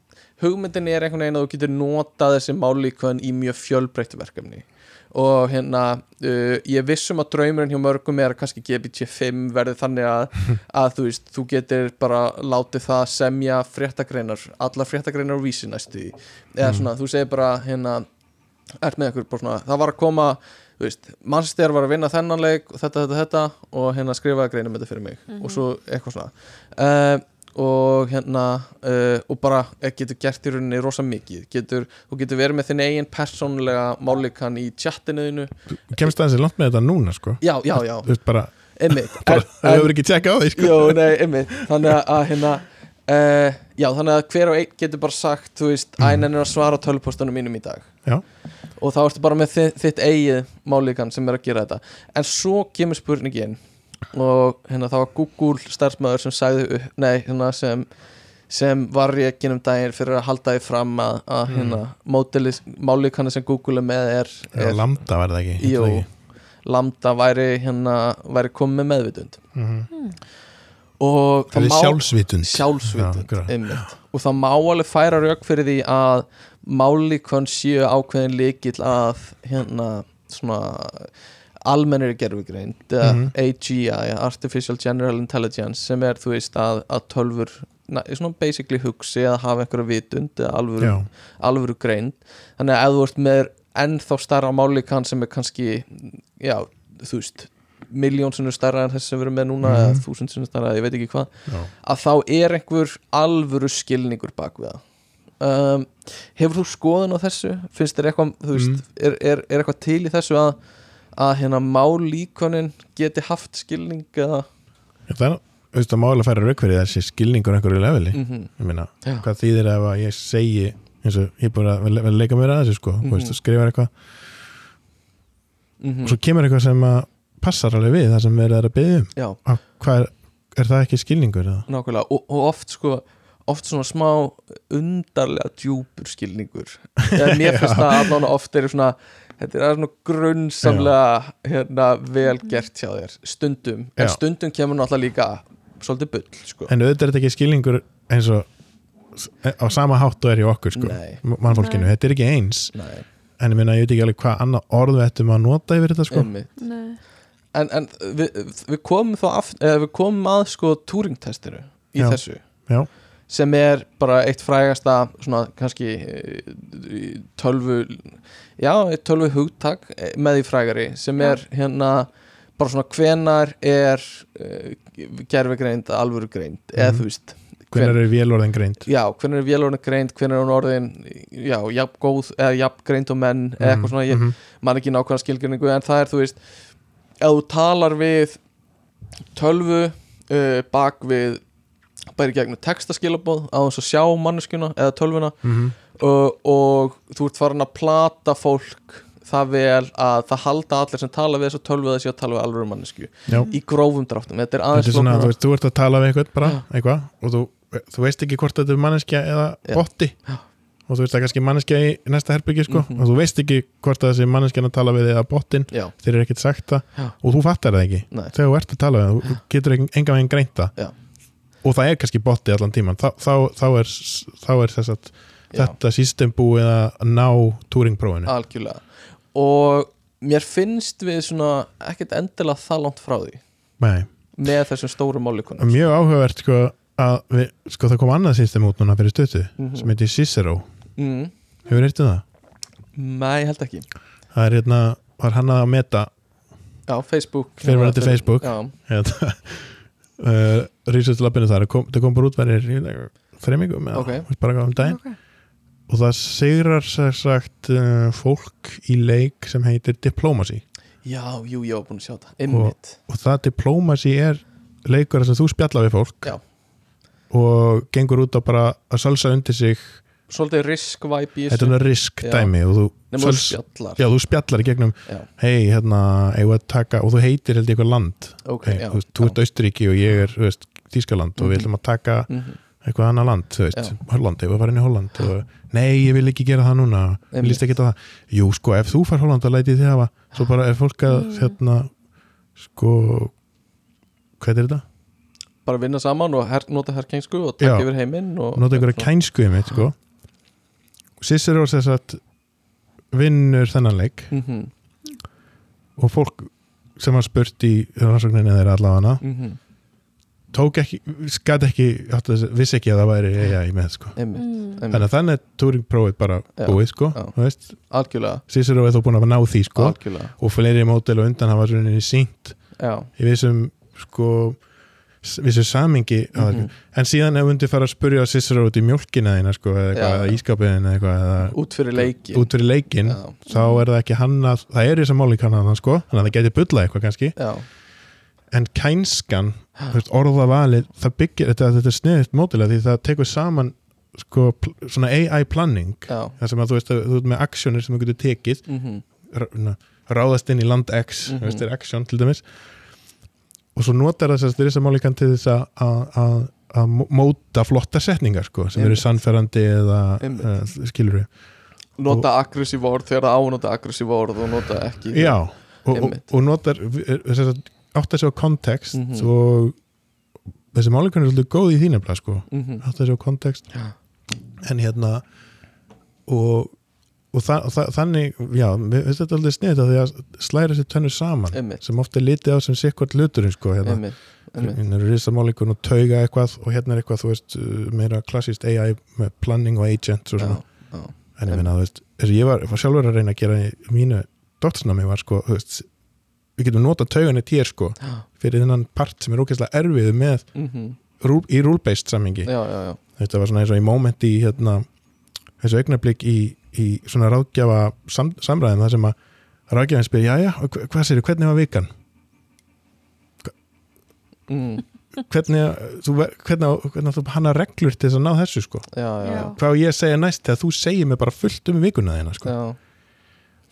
hugmyndin er einhvern veginn að þú getur notað þessi málíkvön í mjög fjölbreytt verkefni. Og hérna uh, ég vissum að draumurinn hjá mörgum er að kannski GPT-5 verði þannig að, að þú veist, þú getur bara látið það semja fréttagreinar allar fréttagreinar á vísi næstu eða svona, þú segir bara hérna, ert með eitthvað bara svona, það var að koma Manchester var að vinna þennan leik og þetta, þetta, þetta og hérna skrifaði greinum þetta fyrir mig. Og svo eitthvað svona. Uh, og hérna uh, og bara eh, getur gert í rauninni rosa mikið. Getur, þú getur verið með þinn eigin persónulega málikan í chattinuðinu Þú kemst aðeins í langt með þetta núna sko. Já, já, já, Þú veist bara, það hefur ekki tjekka á því sko. Jó, nei, einmitt. Þannig að- hérna uh, Já, þannig að hver og einn getur bara sagt Þú veist, mm. ænen er að svara tölvpostunum mínum í dag. Já. Og þá ertu bara með þitt, þitt eigið málíkan sem er að gera þetta. En svo kemur spurningin Og hérna það var Google starfsmæður sem sagði upp Nei, hérna sem sem var reikin um daginn fyrir að halda því fram að, að hérna, mótilis, málíkana sem Google er með er, Já, er lambda var það ekki jú, lambda væri, hérna, væri komið með meðvitund. Mm og Það er sjálfsvitund. Já, sjálfsvitund einmitt. og það má alveg færa rauk fyrir því að málíkvön séu ákveðin líkill að hérna svona almennir gerfugreind eða Mhm. AGI, Artificial General Intelligence sem er þú veist að, að tölfur na, svona basically hugsi eða hafa einhverja vitund eða alvöru, alvöru greind þannig að þú ert með ennþá starra málíkan sem er kannski já, þú veist miljón sem er starra en þess sem við erum með núna Mhm. eða þúsund sem er starra, ég veit ekki hvað að þá er einhver alvöru skilningur bak við það um, hefur þú skoðun á þessu finnst þér eitthvað, þú veist Mm. er, er, er eitthvað til í þessu að að hérna málíkonin geti haft skilning eða Það er, þú veist, það má alveg færa raukverið þessi skilningur einhverju leveli mm Ég meina, Já. hvað þýðir ef að ég segi eins og ég er búin að leika mér að þessu sko, Mhm. þú veist, þú skrifar eitthvað -hmm. og svo kemur eitthvað sem að passar alveg við það sem verið er að byggja um hvað er, er það ekki skilningur eða? nákvæmlega og, og oft sko oft svona smá undarlega djúpur skilningur. Eða mér finnst það allan oft er svona þetta er svona grunnsamlega hérna, vel gert hjá þér stundum, en Já. stundum kemur náttúrulega líka svolítið bull sko. En auðvitað er þetta ekki skilningur eins og s- á sama hátt og er hjá okkur sko, mannfólkinu, Nei. þetta er ekki eins. Nei, en ég meina, ég veit ekki alveg hvað annað orð við ættum að nota yfir þetta sko. En, en við, við komum þá aft, eða við komum að sko Turing-testinu í Já. þessu. Já. Sem er bara eitt frægasta svona kannski eh, tölvu já, tölvu hugtak eh, með því frægari sem er hérna bara svona hvenar er uh, gerfigreind alvöru greind eða Mhm. þú veist Hvernig er vélorðin greind? já, hvenar er vélorðin greind, hvenar er hún orðin já, jafn góð eða jafn greind og menn eða eitthvað svona, ég, Mhm. man ekki nákvæmna skilgrinningu en það er þú veist ef þú talar við tölvu uh, bak við bara í gegnum textaskilabóð á þess að sjá manneskjuna eða tölvuna. Mhm. uh, og þú ert farin að plata fólk það vel að það halda allir sem tala við þess að tölvu þessi að tala við alveg mannesku Já. í grófum dráttum, þetta er Þetta aðeins er svona, þú veist, þú ert að tala við eitthvað bara, eitthvað og þú, þú veist ekki hvort þetta er manneskja eða botti og þú veist er kannski manneskja í næsta herbyggi sko, Mhm. og þú veist ekki hvort sé manneskjan að tala við eða bottin þeir eru ekkert sagt það. Og þú fattar það ekki. Þegar þú ert að tala við það, þú getur enga veginn greint það. Og það er kannski botti allan tíman þá, þá, þá er, þá er að þetta system búið að ná túringprófinu. Algjörlega. Og mér finnst við svona ekkert endilega það langt frá því Nei, með þessum stóru málikunum mjög áhugavert sko að við, sko það kom annað system út núna fyrir stötu Mhm. sem heitir Cicero, mm. hefur heirt um það? nei, held ekki. Það er hérna, var hann að meta já, Facebook. Fyrrverandi Facebook. já, hérna uh, Research Labinu þar, kom, það kom bara út verið þreymingum eða Ok. bara um daginn Ok. og það sigrar sér sagt uh, fólk í leik sem heitir Diplomacy já, jú, ég var búin að sjá það einmitt, og það Diplomacy er leikur þar sem þú spjalla við fólk Já. og gengur út á bara að salsa undir sig svolítið risk-vibe í þetta er risk Já. dæmi og þú, sals, spjallar já, þú spjallar í gegnum já, hei, hérna, eigum við að taka og þú heitir held ég eitthvað land ok, hey, já, þú, þú ert Austuríki og ég er veist, Þískaland og við Mhm. ætlum að taka Mhm. eitthvað annað land, þú veist, Já. Holland ef við farin í Holland og, nei, ég vil ekki gera það núna ég líst ekki á það, jú sko ef þú far Holland þá læti þið hafa, svo bara er fólk að Mm. hérna, sko hvað er þetta? bara vinna saman og her, nota herkengsku og Já. taka yfir heiminn nota einhverja kænsku mitt, sko Cicero þess að vinnur þennan leik mm -hmm, og fólk sem var spurt í rannsókninni þeirra allavega mm tók ekki, skat ekki vissi ekki að það væri AI með sko. Mm. þannig að þannig er Turing-prófið bara Já, búið sko. já. Þú veist, algjörlega, Cicero er þó búin að ná því sko. algjörlega og fleiri mótel og undan hafa svona sínt já, í vissum sko vissu samingi Mhm. en síðan ef undi fara að spurja Cicero út í mjólkina þína sko, eða, ískapin eða, út fyrir leiki út fyrir leikin þá er það ekki hannað það er þess að máli kannað sko, þannig að það geti bulla eitthvað kannski. Já, en kænskan, orðavalið það byggir, þetta, þetta er sniðitt mótilega því það tekur saman sko, svona AI planning það sem að þú veist, að þú ert með aksjónir sem þú getur tekið mm na- ráðast inn í land X mm Mhm. veist, aksjón til dæmis og svo notar þess að þess að málikan til þess að- að að- að mó- móta flotta setningar sko, sem eru sannferðandi eða uh, skilur við nota aggressív orð þegar það á að nota aggressív orð og nota ekki Já, og, og, og notar þess að átt að sjá kontekst Mhm. og þessi málikan er svolítið góð í þínefla sko, mm átt að sjá kontekst Já. en hérna og, og, þa og þa þannig já, þetta alveg sniðið því að slæra þessi tönnu saman Einmitt. sem ofta er litið á sem sikkvart hluturinn sko, hérna, einmitt, einmitt, hérna eru risamálikun og tauga eitthvað og hérna er eitthvað, þú veist, meira klassist AI með planning og agent og já, svona, já, en ég meina, þú veist að ég var, var sjálfur að reyna að gera í mínu doktorsnami var sko, þú veist við getum nota taugan eitt hér sko já, fyrir þennan part sem er ógeðslega erfið með mhm, rúl, í rule-based sammingi já, já, já, þetta var svona eins og í moment í hérna, þessu augnablík í, í svona ráðgjafa sam, samræðum þar sem að ráðgjafinn spyr, já já, hvað sér, hvernig var vikan? mm, Hvernig, þú, ver- hvernig, hvernig þú hanna reglur til þess að ná þessu sko? já, já, Hvað ég segja næst þegar þú segir mér bara fullt um vikuna þína sko? já,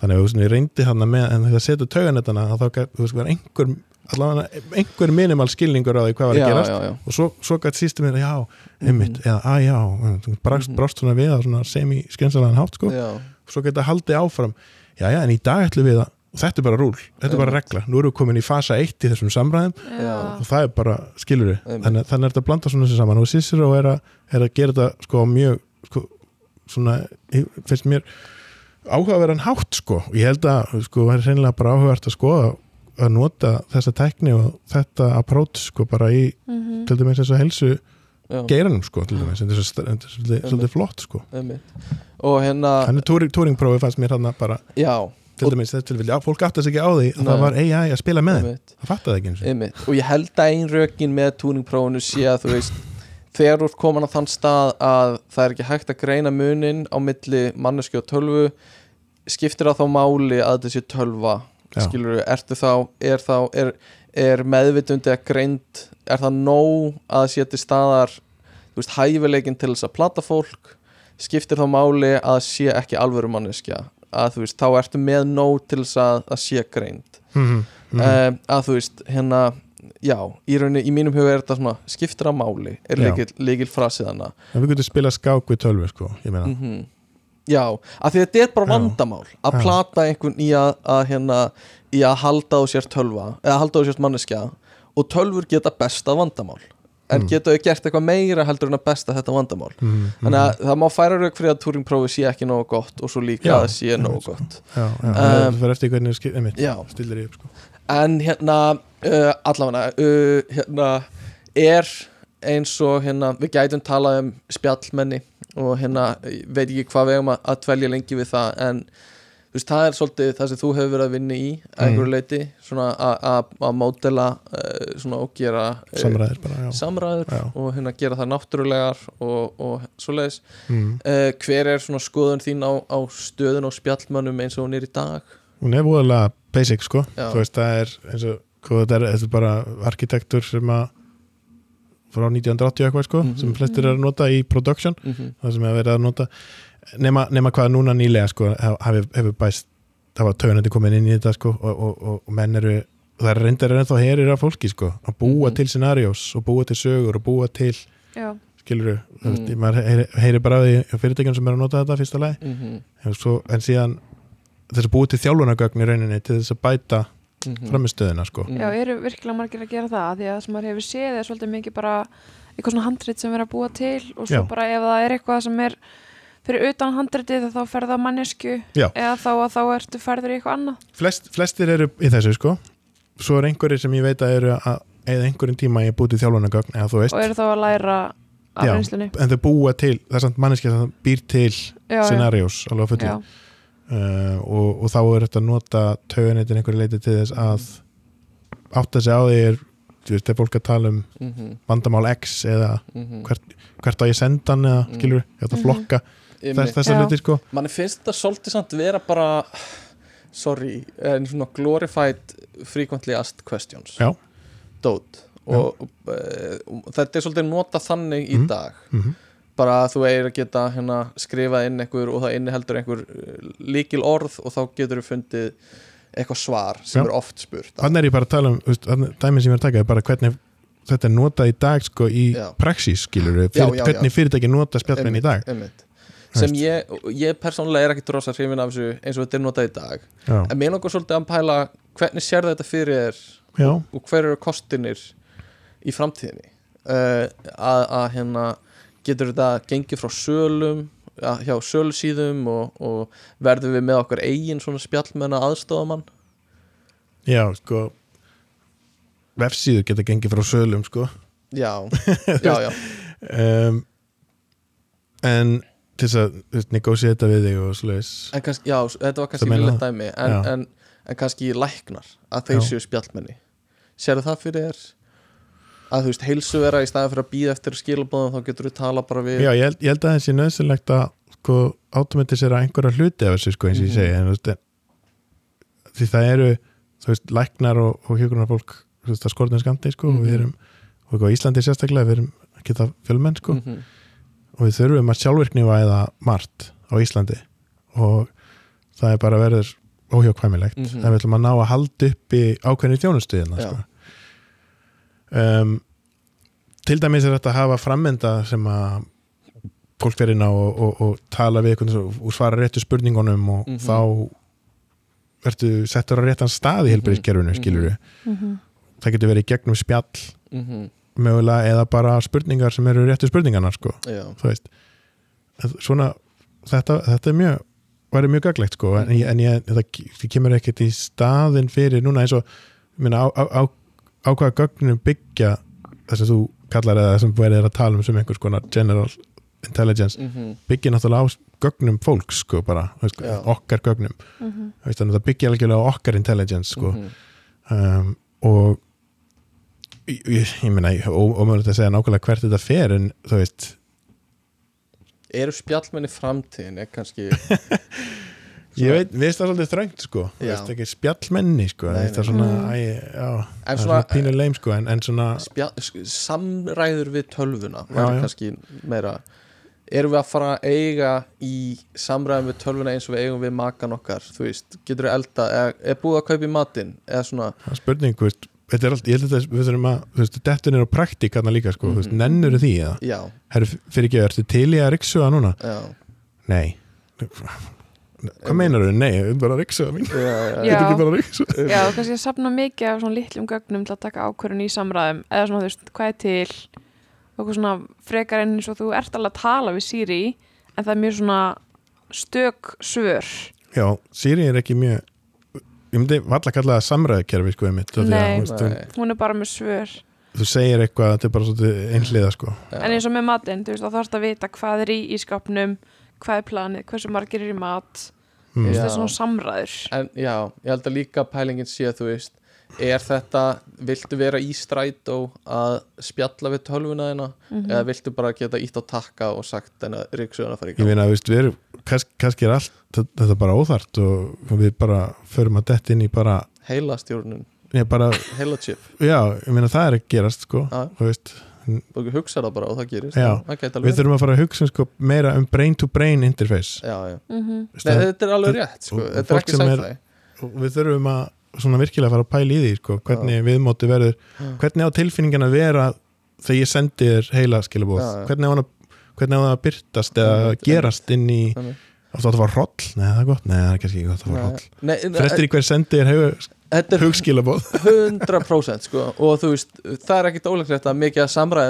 Þannig að svona, ég reyndi hann með en þegar setur tauganettana þá veist, var einhver allavega einhver minimal skilningur á því hvað var já, að gerast já, já. og svo, svo gætt sístu mér, já, einmitt Mhm. eða, að já, brást, Mhm. brást svona við svona semi-skynsalega hátt sko já, svo geta haldið áfram já, já, en í dag ætlum við að og þetta er bara rúl, þetta er bara regla nú erum við komin í fasa 1 í þessum samræðum Já. og það er bara, skilur við þannig, þannig er þetta að blanda svona þessu saman og Cicero er að, er að gera þetta sko mjög sko, svona, finnst mér áhugaverðan hátt sko. Og ég held að sko það er reynilega bara áhugavert að skoða að nota þessa tækni og þetta approach sko bara í Mhm. til dæmis eins og helsu geiranum sko til dæmis, þetta er er svolítið, svolítið flott sko. Og hérna, Þannig túring, túringprófi fannst mér hann bara já. til dæmis þetta tilfelli, já, fólk áttast ekki á því að Nei. það var AI að spila með það fattaði ekki eins og ég held að ein rökin með túningprófunu sé að þú veist þegar ert komin á þann stað að það er ekki hægt að greina munin á milli manneski og tölvu skiptir það þá máli að sé tölva Já. skilur við, ertu þá er þá, er, er meðvitundi að greind, er það nóg að til staðar, þú veist hæfileikin til þess að plata fólk skiptir þá máli að sé ekki alvöru manneskja, að þú veist þá ertu með nóg til þess að, að sé greind Mhm, mhm. um, að þú veist, hérna já, í rauninni, í mínum huga er þetta svona skiptir að máli, er líkil, frasið hana en við getum spila skák við tölvu sko, ég meina. Mm já, að því að þetta er bara vandamál að plata einhvern í að, að hérna, í að halda á sér tölva eða halda á sér manneskja og tölvur geta besta vandamál. En Mm. geta þau gert eitthvað meira heldur en að besta þetta vandamál. Mhm, þannig að það má færa rauk fyrir að túringprófi sé ekki nógu gott og svo líka Já, að það sé nógu sko. gott. Já, já, Um, það fyrir eftir hvernig skil, einmitt, já, stillir ég upp sko. En hérna uh, allavega uh, hérna er eins og hérna við gætum talað um spjallmenni og hérna veit ekki hvað við eigum að, dvelja lengi við það en þú veist það er svolítið það sem þú hefur verið að vinna í að einhverju leiti svona að- módela uh, svona og gera uh, samræðir bara, já, samræður Já. og hérna gera það náttúrulegar og, og svoleiðis mm. uh, hver er svona skoðun þín á, á stöðun og spjallmönnum eins og hún er í dag hún er búinlega basic sko Já. þú veist það er eins og hvað þetta er, þetta er bara arkitektur sem að frá 1980 eitthvað sko Mhm. sem flestir er að nota í production mm -hmm. það sem hefur verið að nota nema, nema hvað núna nýlega sko hefur, hefur bæst það var tögunandi komin inn í þetta sko og, og, og, og menn eru það er reyndar ennþá herir af fólki sko að búa Mhm. til scenarios og búa til sögur og búa til Já. skilur Mm. mm. maður heyri, heyri bara af því fyrirtækjum sem er að nota þetta fyrsta lagi mhm, en, svo, en síðan þess að búið til þjálfunagögn í rauninni til þess að bæta mhm. framistöðina sko. Mm. Já, eru virkilega margir að gera það því að það sem maður hefur séð er svolítið mikið bara eitthvað svona handrit sem er að búa til og svo Já. bara ef það er eitthvað sem er fyrir utan handritið þá ferða mannesku eða þá að þá ertu ferður í eitthvað annað Flest, flestir eru í þessu sko svo er einhverjir sem ég veit að eru að eða einhverjum tíma ég búið til þjálfunagögn og eru þá að læra af Já. reynslunni en þau búa til það er samt manneskja sem býr til scenarios alveg fullu já, uh, og, og þá er þetta að nota tauganitin einhverju leiti til þess að átta sig á því er þú veist, er fólk að tala um Mhm, vandamál X eða mhm. hvert, hvert á ég senda hann eða Mm. skilur, ég ætla að Mhm. flokka Einmitt. þess, þessa Já. hluti sko manni finnst þetta svolítið samt vera bara sorry, en svona glorified frequently asked questions Já. dót og, og, og þetta er svolítið nota þannig í Mhm. dag mm bara að þú eigir að geta hérna, skrifað inn einhver og það inniheldur einhver líkil orð og þá getur þú fundið eitthvað svar sem Já. er oft spurt. Þannig er ég bara að tala um dæmið sem ég er að taka er bara hvernig þetta er notað í dag sko í Já. praxís skilur, Já, fyrir, hvernig fyrirtæki nota spjallmenn í dag. einmitt. sem ég, ég persónulega er ekki drosa hrifin af þessu eins og þetta er notað í dag. Já, en mér langar svolítið að pæla hvernig sér þetta fyrir þér já, og hver eru kostinir í framtíðinni? Uh, að, að hérna getur þetta gengið frá sölum hjá sölusíðum og, og verðum við með okkar eigin svona spjallmenna aðstofamann já sko vefsíður geta gengið frá sölum sko. Já, já, já. Um, en til þess að veist, negotiata við þig og kannski, já, þetta var kannski meina vilja það? dæmi en, en, en kannski læknar að þeir séu spjallmenni. Sérðu það fyrir þér að þú veist, heilsu vera í staðan fyrir að býða eftir skilabóðum þá getur þú tala bara við Já, ég held, ég held að það sé nöðsynlegt að sko, automatisera einhverja hluti af þessu sko, eins og ég Mhm. segi en, þú veist, því það eru þú veist, læknar og, og hjókunar fólk þú veist, það skortin skamti sko, og við Mhm. erum, og á Íslandi sérstaklega við erum ekki það fjölmenn sko, Mhm. og við þurfum að sjálfvirkni væða margt á Íslandi og það er bara verður óhjókvæmilegt Mhm. það um, til dæmis er þetta að hafa frammynda sem að fólk fer inn á og, og, og tala við einhvern og, og svara réttu spurningunum og Mhm. þá ertu settur á réttan stað í helbriðskerfinu Mhm. skilur við, mm -hmm. það getur verið í gegnum spjall Mhm. mögulega eða bara spurningar sem eru réttu spurningarnar sko, svona, þetta, þetta er mjög væri mjög gaglegt sko en, ég- en ég, það, það kemur ekkert í staðin fyrir núna eins og ég meina, á, á, á, á hvaða gögnum byggja þess að þú kallar eða sem verið að tala um sem einhvers konar general intelligence Mhm. byggja náttúrulega á gögnum fólks sko bara, Já. okkar gögnum Mhm. Þú veist, þannig að það byggja algjörlega á okkar intelligence sko Mhm. um, og ég, ég, ég meina, ó- ómögulegt að segja nákvæmlega hvert þetta fer en þú veist eru spjallmenni framtíðin er kannski Ég veit, við veist það svolítið þröngt sko. Já. veist ekki spjallmenni sko. Nei, Nei, er svona, Mm. æ, já. En það er svona- svona pínu leim sko en, en svona, spjall, samræður við tölvuna Já, já. kannski meira. Erum við að fara að eiga í samræðum við tölvuna eins og við eigum við makan okkar þú veist, getur við elda er, er búið að kaupa í matinn? Eða svona, það er spurning, þú veist Þetta er allt, ég held að við þurfum að, þú veist, dettin er á praktík hann líka sko, þú veist, Mhm. nennur því eða? Já, Herru, fyrir ekki, ertu til í að riksuða núna? já. Nei Hvað meinar þau? Nei, ég vil bara riksuða mín já, og kannski að sapna mikið af svona litlum gögnum til að taka ákvörðun í samræðum. Eða svona, þú veist, hvað er til? Og eitthvað svona frekar enn eins og þú ert alveg að tala við Siri en það er mjög svona stök svör. Já, Siri er ekki mjög Ég myndi valla að kalla það samræðukerfi sko að, Nei. þú, hún er bara með svör. Þú segir eitthvað, þetta er bara svolítið einhliða sko. Já. en eins og með matinn, þú veist, þá þarfst að vita hvað er í ískapnum, hvað er planið hversu margir er í mat. Mm. þú veist, það er svona samræður. En já, ég held að líka pælingin sé að þú veist er þetta, viltu vera í strætó að spjalla við tölvuna þina Mhm. eða viltu bara geta ítt á takka og sagt en að ríksuðuna fara í Ég gang? meina, þú veist, við erum kannski, kannski er allt þetta bara óþart og við bara förum að detta inn í bara, heila stjórnun, ég bara heila chip. Já, ég meina það er að gerast sko, þú veist og hugsa það bara og það gerist Já. það við þurfum að fara að hugsa sko, meira um brain to brain interface já, já. Mhm. Nei, þetta er alveg rétt sko. og- þetta er ekki er- og við þurfum að svona virkilega fara að pæla í því sko, hvernig viðmóti verður hvernig á tilfinningin að vera þegar ég sendi þér heila skilabóð Já, já. hvernig á hann að hvernig á það að byrtast eða gerast inn í Þannig. áttu að það var hroll? Nei, það er gott, nei, það er kannski ekki gott að það var hroll Nei, nei, Frestir í hver sendi þér er hugskilabóð 100% sko. Og þú veist, það er ekkit óleiklegt að mikið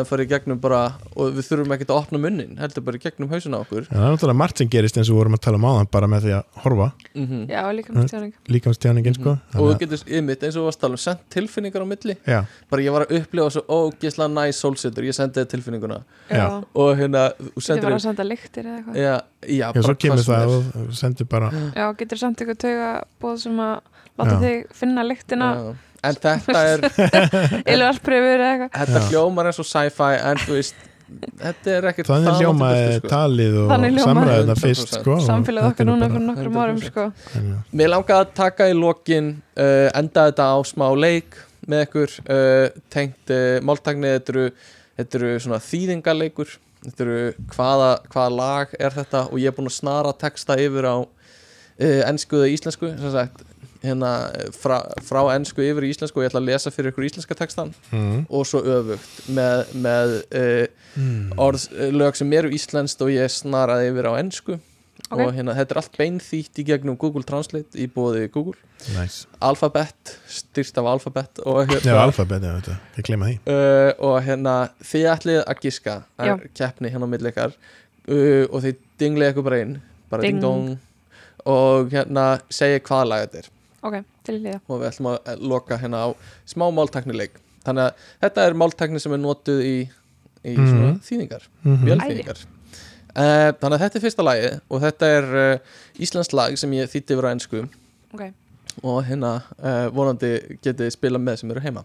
fari í gegnum bara og við þurfum ekkit að opna munnin, heldur bara í gegnum hausuna okkur. Já, það er náttúrulega margt sem gerist eins og við vorum að tala um áðan bara með því að horfa. Mm Já, líka með stjáning líkamstjáningin sko. Og þú getur ymmit eins og þú varst að tala um sendt tilfinningar á milli. Já, bara ég var að upplifa svo ógislega næs sólsetur ég sendi þér tilfinninguna. Já. og hérna, þú Þetta sendir var að senda lyktir eða eitthvað. Já, já, og og láta þig finna lyktina Já. en þetta er Ylvarspröfur eða eitthvað þetta hljómar eins og sci-fi en þú veist, þetta er ekkert Þannig hljómaði sko. talið og 100%. fyrst sko og Samfélagið er núna fyrir nokkrum árum 100%. sko. Mér langaði að taka í lokin uh, enda þetta á smá leik með ykkur uh, tengt uh, máltagni, þetta eru, þetta eru svona þýðingaleikur þetta eru hvaða, hvaða lag er þetta og ég er búinn að snara texta yfir á uh, ennsku eða íslensku sem sagt hérna eh, frá, frá ennsku yfir í íslensku og ég ætla að lesa fyrir ykkur íslenska textan Mm. og svo öfugt með, með uh, Mm. orð, lög sem eru íslenskt og ég snaraði yfir á ennsku Ok. og hérna, þetta er allt beinþýtt í gegnum Google Translate í bóði Google Nice. Alphabet, styrst af Alphabet og Já, hérna, alfabet, já, þetta, ég gleyma því uh, og hérna þið ætlið að giska Já. er keppni hérna á milli ykkar uh, og þið dinglið ykkur bara inn bara ding, Ding. dong og hérna segja hvaða lag þetta er Ok, til í liða og við ætlum að loka hérna á smá máltæknileik. Þannig að þetta er máltækni sem er notuð í, í Mhm. svona þýðingar Mhm. vélþýðingar. Uh, þannig að þetta er fyrsta lagið og þetta er uh, Íslands lag sem ég þýtti yfir á ennsku Ok, og hérna uh, vonandi getið spila með sem eru heima.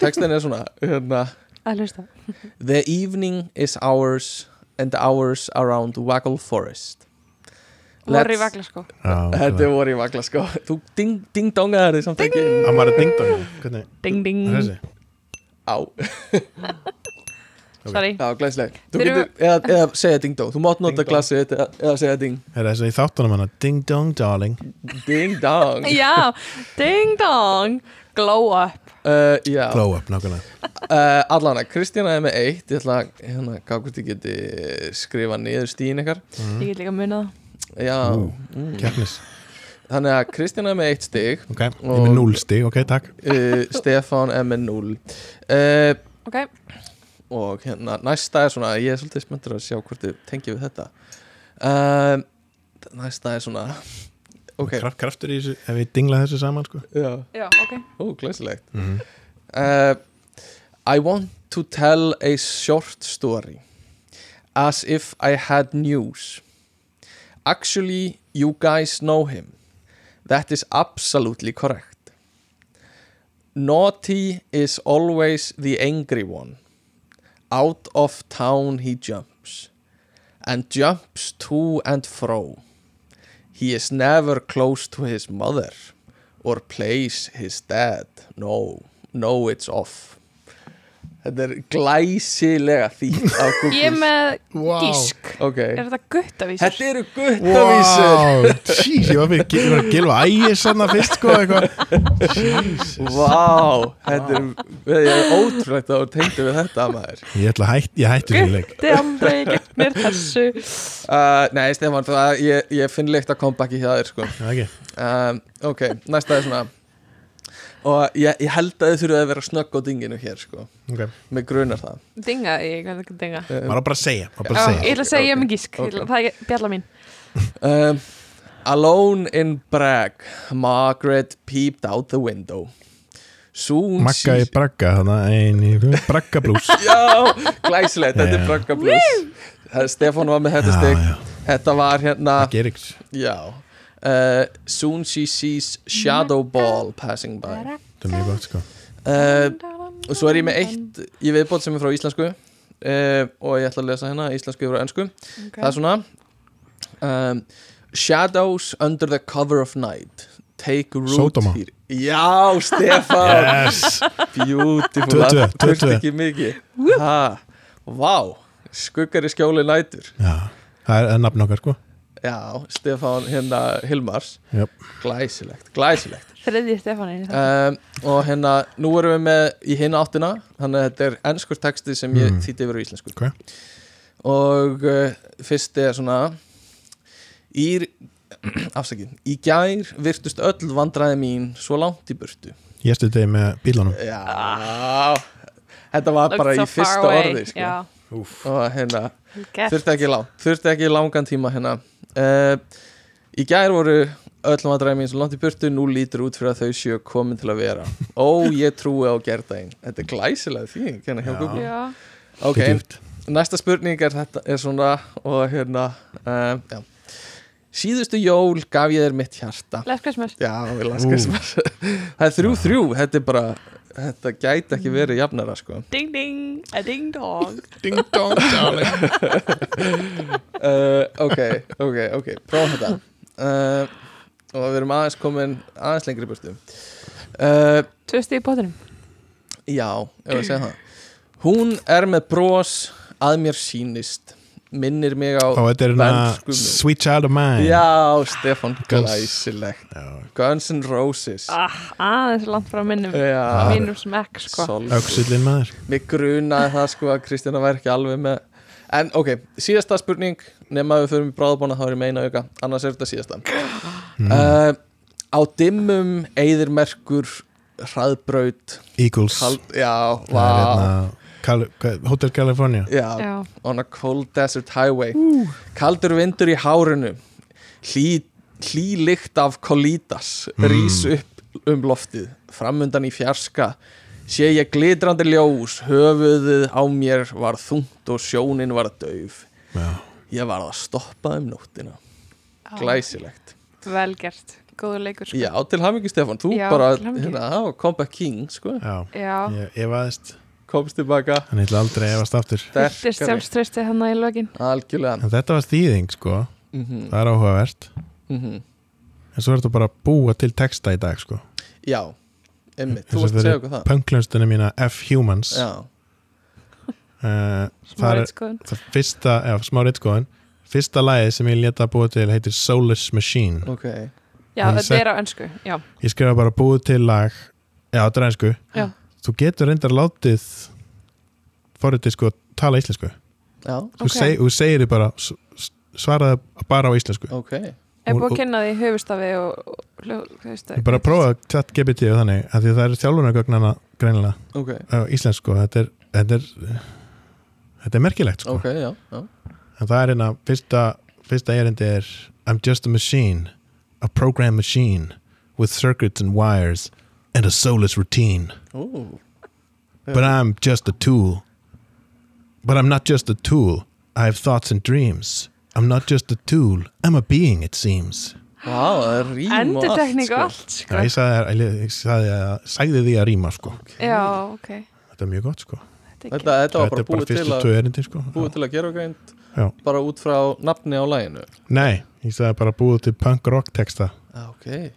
Textin er svona hérna, að hlusta. The evening is ours and hours around Waggle Forest Vorri Let's- vagla sko. Já, Þetta voru í vagla sko. Þú ding, ding dongaði þig samt ekki. Hann var að dingdong Hvernig, Ding ding. Er þessi? Á, Sorry. Já, glæsleg Þú Þeir eru- getur, eða, eða segja ding dong. Þú mátt nota þitt eða, eða segja ding. Er þessi í þáttunum hana? Ding dong darling. Ding dong. Já, ding dong. Glow up. Uh, Glow up, nákvæmlega. Uh, Allana, Kristjana er með eitt. Ég ætla að, hérna, hvort ég geti skrifa niður stíðin ykkar. Ég get líka munið Mm. Keppnis. Þannig að Kristjana er með eitt stig Ok, ég er með 0 stig, ok, takk. Uh, Stefán er með 0 uh, Ok, og hérna næsta er svona ég er svolítið spenntur að sjá hvort þið tengið við þetta. Uh, næsta er svona ok, Kraft, Kraftur í þessu, ef við dingla þessu saman sko. Já, já, ok. Ó, glæsilegt. Mm. uh, I want to tell a short story as if I had news actually you guys know him. That is absolutely correct. Naughty is always the angry one. Out of town he jumps and jumps to and fro. He is never close to his mother or plays his dad. No, no it's off þetta er glæsilega þýtt á Google. Ég er með Vá. gísk ok, Er þetta guttavísur? þetta eru guttavísur. Wow, jeez, ég var að gilfa ægis sann fyrst sko Vá, þetta er, er ótrúlegt að þú tengdu við þetta maður. Ég ætla að hætt, ég hætti þessu leik. Gutti aldrei gegnir þessu. Uh, Nei, Stefán, það, ég, ég finn leikt að comebacki hjá þér sko. Ekki. Um, Ok, næsta er svona Og ég, ég held að þið þurfum að vera snögg á dinginu hér sko. Ok, Með grunar það. Dinga, ég kann ekki dinga. Um, maður á bara að segja bara Já, að ég segja ætla að segja ég er ok, með gísk. ok. Ég ætla- Það er bjalla mín. Um, Alone in Bragg Margaret peeped out the window. Soon Magga í bragga, þannig eini bragga blús Já, glæsilegt, þetta er. Bragga Blues Stefán var með þetta stig. já, Þetta var hérna Já uh, Soon she sees Shadow Ball passing by. Það er mjög gott sko. Uh, Og svo er ég með eitt í viðbót sem er frá íslensku. Uh, Og ég ætla að lesa hérna íslensku yfir á ennsku Það er svona. Um, Shadows under the cover of night. Take root Sódóma. here. Já, Stefán! Yes! Beautiful. Tvö, tvö, Það tvö. ekki mikið. Ha, Vá! Skuggar í skjóli nætur. Já, það er, er nafn okkar sko Já, Stefán hérna Hilmars Jöp. Glæsilegt, glæsilegt Þriðji Stefáni um, Og hérna, nú erum við með í hinn áttina Þannig að þetta er ennskur texti sem ég Mm. þýtti yfir á íslensku Ok. Og uh, fyrst er svona Í Afsakið Í gær virtust öll vandræði mín Svo langt í burtu Yesterday með bílunum Já Þetta var bara í fyrsta orði sko. Já, Og hérna þurfti ekki, lang, þurfti ekki langan tíma hérna. Uh, í gær voru öll vandræði mín svo langt í burtu nú lítur út fyrir að þau séu komin til að vera. Ó ég trúi á gerðdægin þetta er glæsilega því hérna hjá Já. Google. Já, ok, næsta spurning er þetta er svona og hérna uh, já. síðustu jól gaf ég þér mitt hjarta. Last Christmas. Já, við laskast það er þrjú þrjú, þetta er bara þetta gæti ekki verið jafnara sko. Ding ding, a ding dong. Ding dong darling. Uh, ok, ok, ok. Prófum þetta. Uh, og við erum aðeins komin aðeins lengri í burtu. Uh, Tvösti í bóttinum já, ef að segja það. Hún er með bros að mér sýnist minnir mig á Og þetta er hérna Sweet Child of Mine. Já, Stefan glæsilegt. Guns N' Roses. Ah, Aðeins langt frá minnum já, Mínum smekk sko. Solid. Öxullin maður. Mig grunaði það sko að Kristjana væri ekki alveg með en ok, síðasta spurning. Nema við förum í bráðbóna þá er ég meina auka. Annars er þetta síðasta. Mm. uh, á dimmum eðirmerkur hraðbraut Eagles. Kald, já, Það er vá. hérna Cal Hotel California. Já, Já, on a cold desert highway. Kaldur vindur í hárinu. Hlý, hlý lykt af kolítas Mm. rís upp um loftið. Framundan í fjarska sé ég glitrandi ljós. Höfuðið á mér var þungt og sjónin var dauf. Já. ég var að stoppa um nóttina. Já. glæsilegt. Vel gert. Góður leikur sko. Já, til hamingi Stefán, þú Já, bara hérna, comeback king sko, Já. Já, Ég efaðist komst tilbaka. Ég ætla aldrei að efast aftur. Fylltist sterkari, sjálfströsti hann í lögin algjörlega. En þetta var þýðing sko. Mm Það er áhugavert. En svo er þetta bara að búa til texta í dag sko. Já, einmitt, þú varst að segja okkur það. Pönglunstuna mína F-Humans já, uh, Smá Það er það fyrsta, eða smá reitskoðun Fyrsta lagið sem ég leta búa til heitir Soulless Machine. Ok. Já, Hann þetta er á ennsku Já, Ég skrifa bara búið til lag. Já, þetta er einsku Já. Þú getur reyndar látið Forritið sko tala íslensku. Já, Þú, Ok. seg, þú segir þið bara Svaraði bara á íslensku. Ok, er búið Og- að kynna því höfustafi og, og veist Ég bara prófa chat GPT og þannig að því það er þjálfunargögnana greinilega ok. á íslensku. Þetta er, þetta er þetta er merkilegt sko. ok, já, já. En það er hérna fyrsta, fyrsta erindi er I'm just a machine a program machine with circuits and wires and a soulless routine. Ú, but I'm just a tool. But I'm not just a tool. I have thoughts and dreams. I'm not just a tool. I'm a being it seems. Vá, það er rím og allt sko. og allt Já, sko. ég sagði, ég sagði, að, sagði því að rýma sko. Já, ok. Þetta er mjög gott sko. Þetta Þetta, þetta var bara bara búið til, fyrstu að, erindi sko. búið til að gera greint Já. bara út frá nafni á læginu Nei, ég sagði bara búið til punk rock texta. Ah, Ok,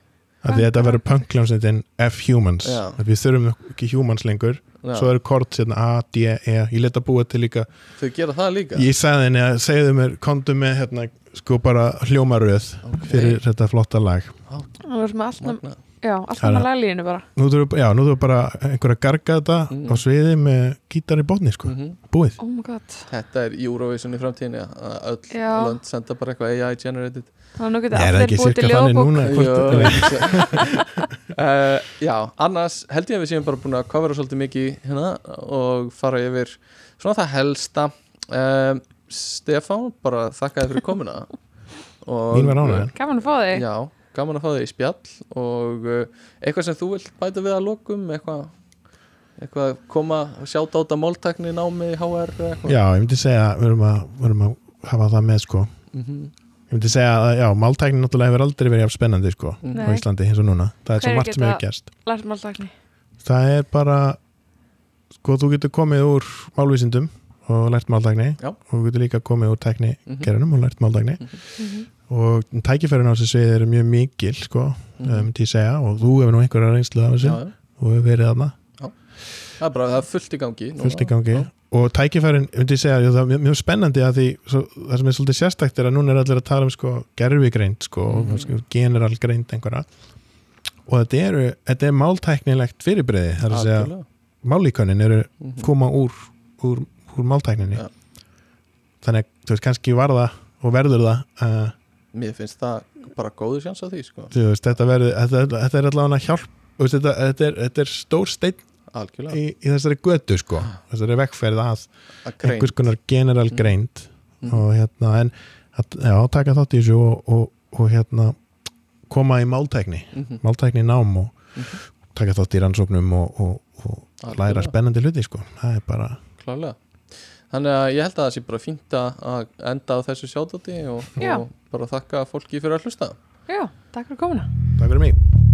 að þetta verður punkljómsveitin F-Humans við þurfum ekki humans lengur. Já, svo eru kort hérna A, D, E. Ég leta búið til líka. Þau gera það líka? Ég sagði henni að segðu mér, komdu með hérna, sko bara hljómaröð Ok. fyrir þetta flotta lag. Það var með allt með, Magna. Já, allt Það er- með laglínu bara. Nú þurfum já, nú þurfum bara einhver að garga þetta Mm. á sviði með gítar í botni sko, Mhm. búið. Oh my god. Þetta er Eurovision í framtíðinni að öll Já. lönd senda bara eitthvað AI generated. Það er nú getur er það allir ekki búið til þannig hvort, uh, Já, annars held ég að við séum bara búin að covera svolítið mikið hérna og fara yfir svona það helsta. Uh, Stefán, bara þakka þér fyrir komuna. Og, mín var ánægðan Gaman að fá þig. Já, gaman að fá þig í spjall og uh, eitthvað sem þú vilt bæta við að lokum eitthvað, eitthvað koma og sjáta át að máltækni námi í HR eða eitthvað? Já, ég myndi segja við erum að, við erum að hafa það með sko. Mhm, ég myndi segja að já, máltæknin náttúrulega hefur aldrei verið jafn spennandi sko mhm. á Nei. Íslandi eins og núna. Það er svo Hverjir margt sem hefur gerst. það er bara sko þú getur komið úr málvísindum og lært máltækni Já. og þú getur líka komið úr tækni Mhm. gerunum og lært máltækni Mhm. og tækifærin á þessu svið eru mjög mikil sko, mm. myndi ég segja og þú hefur nú einhverja reynslu af þessu Já, og hefur verið Já. það er bara, það er fullt í gangi fullt í gangi og tækifærin, myndi ég segja, það er mjög, spennandi að því, svo, það sem er svolítið sérstækt er að núna er allir að tala um sko gerfigreind sko, Mhm. mm -hmm. general greind einhverja og þetta eru, þetta er máltæknilegt fyrirbreyði, það er að segja málíkönin eru Mhm. koma úr, úr, úr máltækninni Ja. þannig þú veist, kannski var það og verður það uh, mér finnst það bara góður sjans á því sko. þú veist, þetta verður, þetta, þetta er allavega hjálp, veist, þetta, þetta, er, þetta er stór algjörlega, í, í þessari götu sko, þessari vekkferð að að einhvers konar general Mm. greind Mhm. og hérna en að, já, taka þátt í þessu og, og, og hérna koma í máltækni, Mhm. máltækni nám og Mhm. taka þátt í rannsóknum og, og, og læra spennandi hluti sko, það er bara klálega þannig að ég held að það sé bara fínt að enda á þessu sjátóti og, og bara þakka fólki fyrir að hlusta. Já, takk fyrir komuna. Takk fyrir mig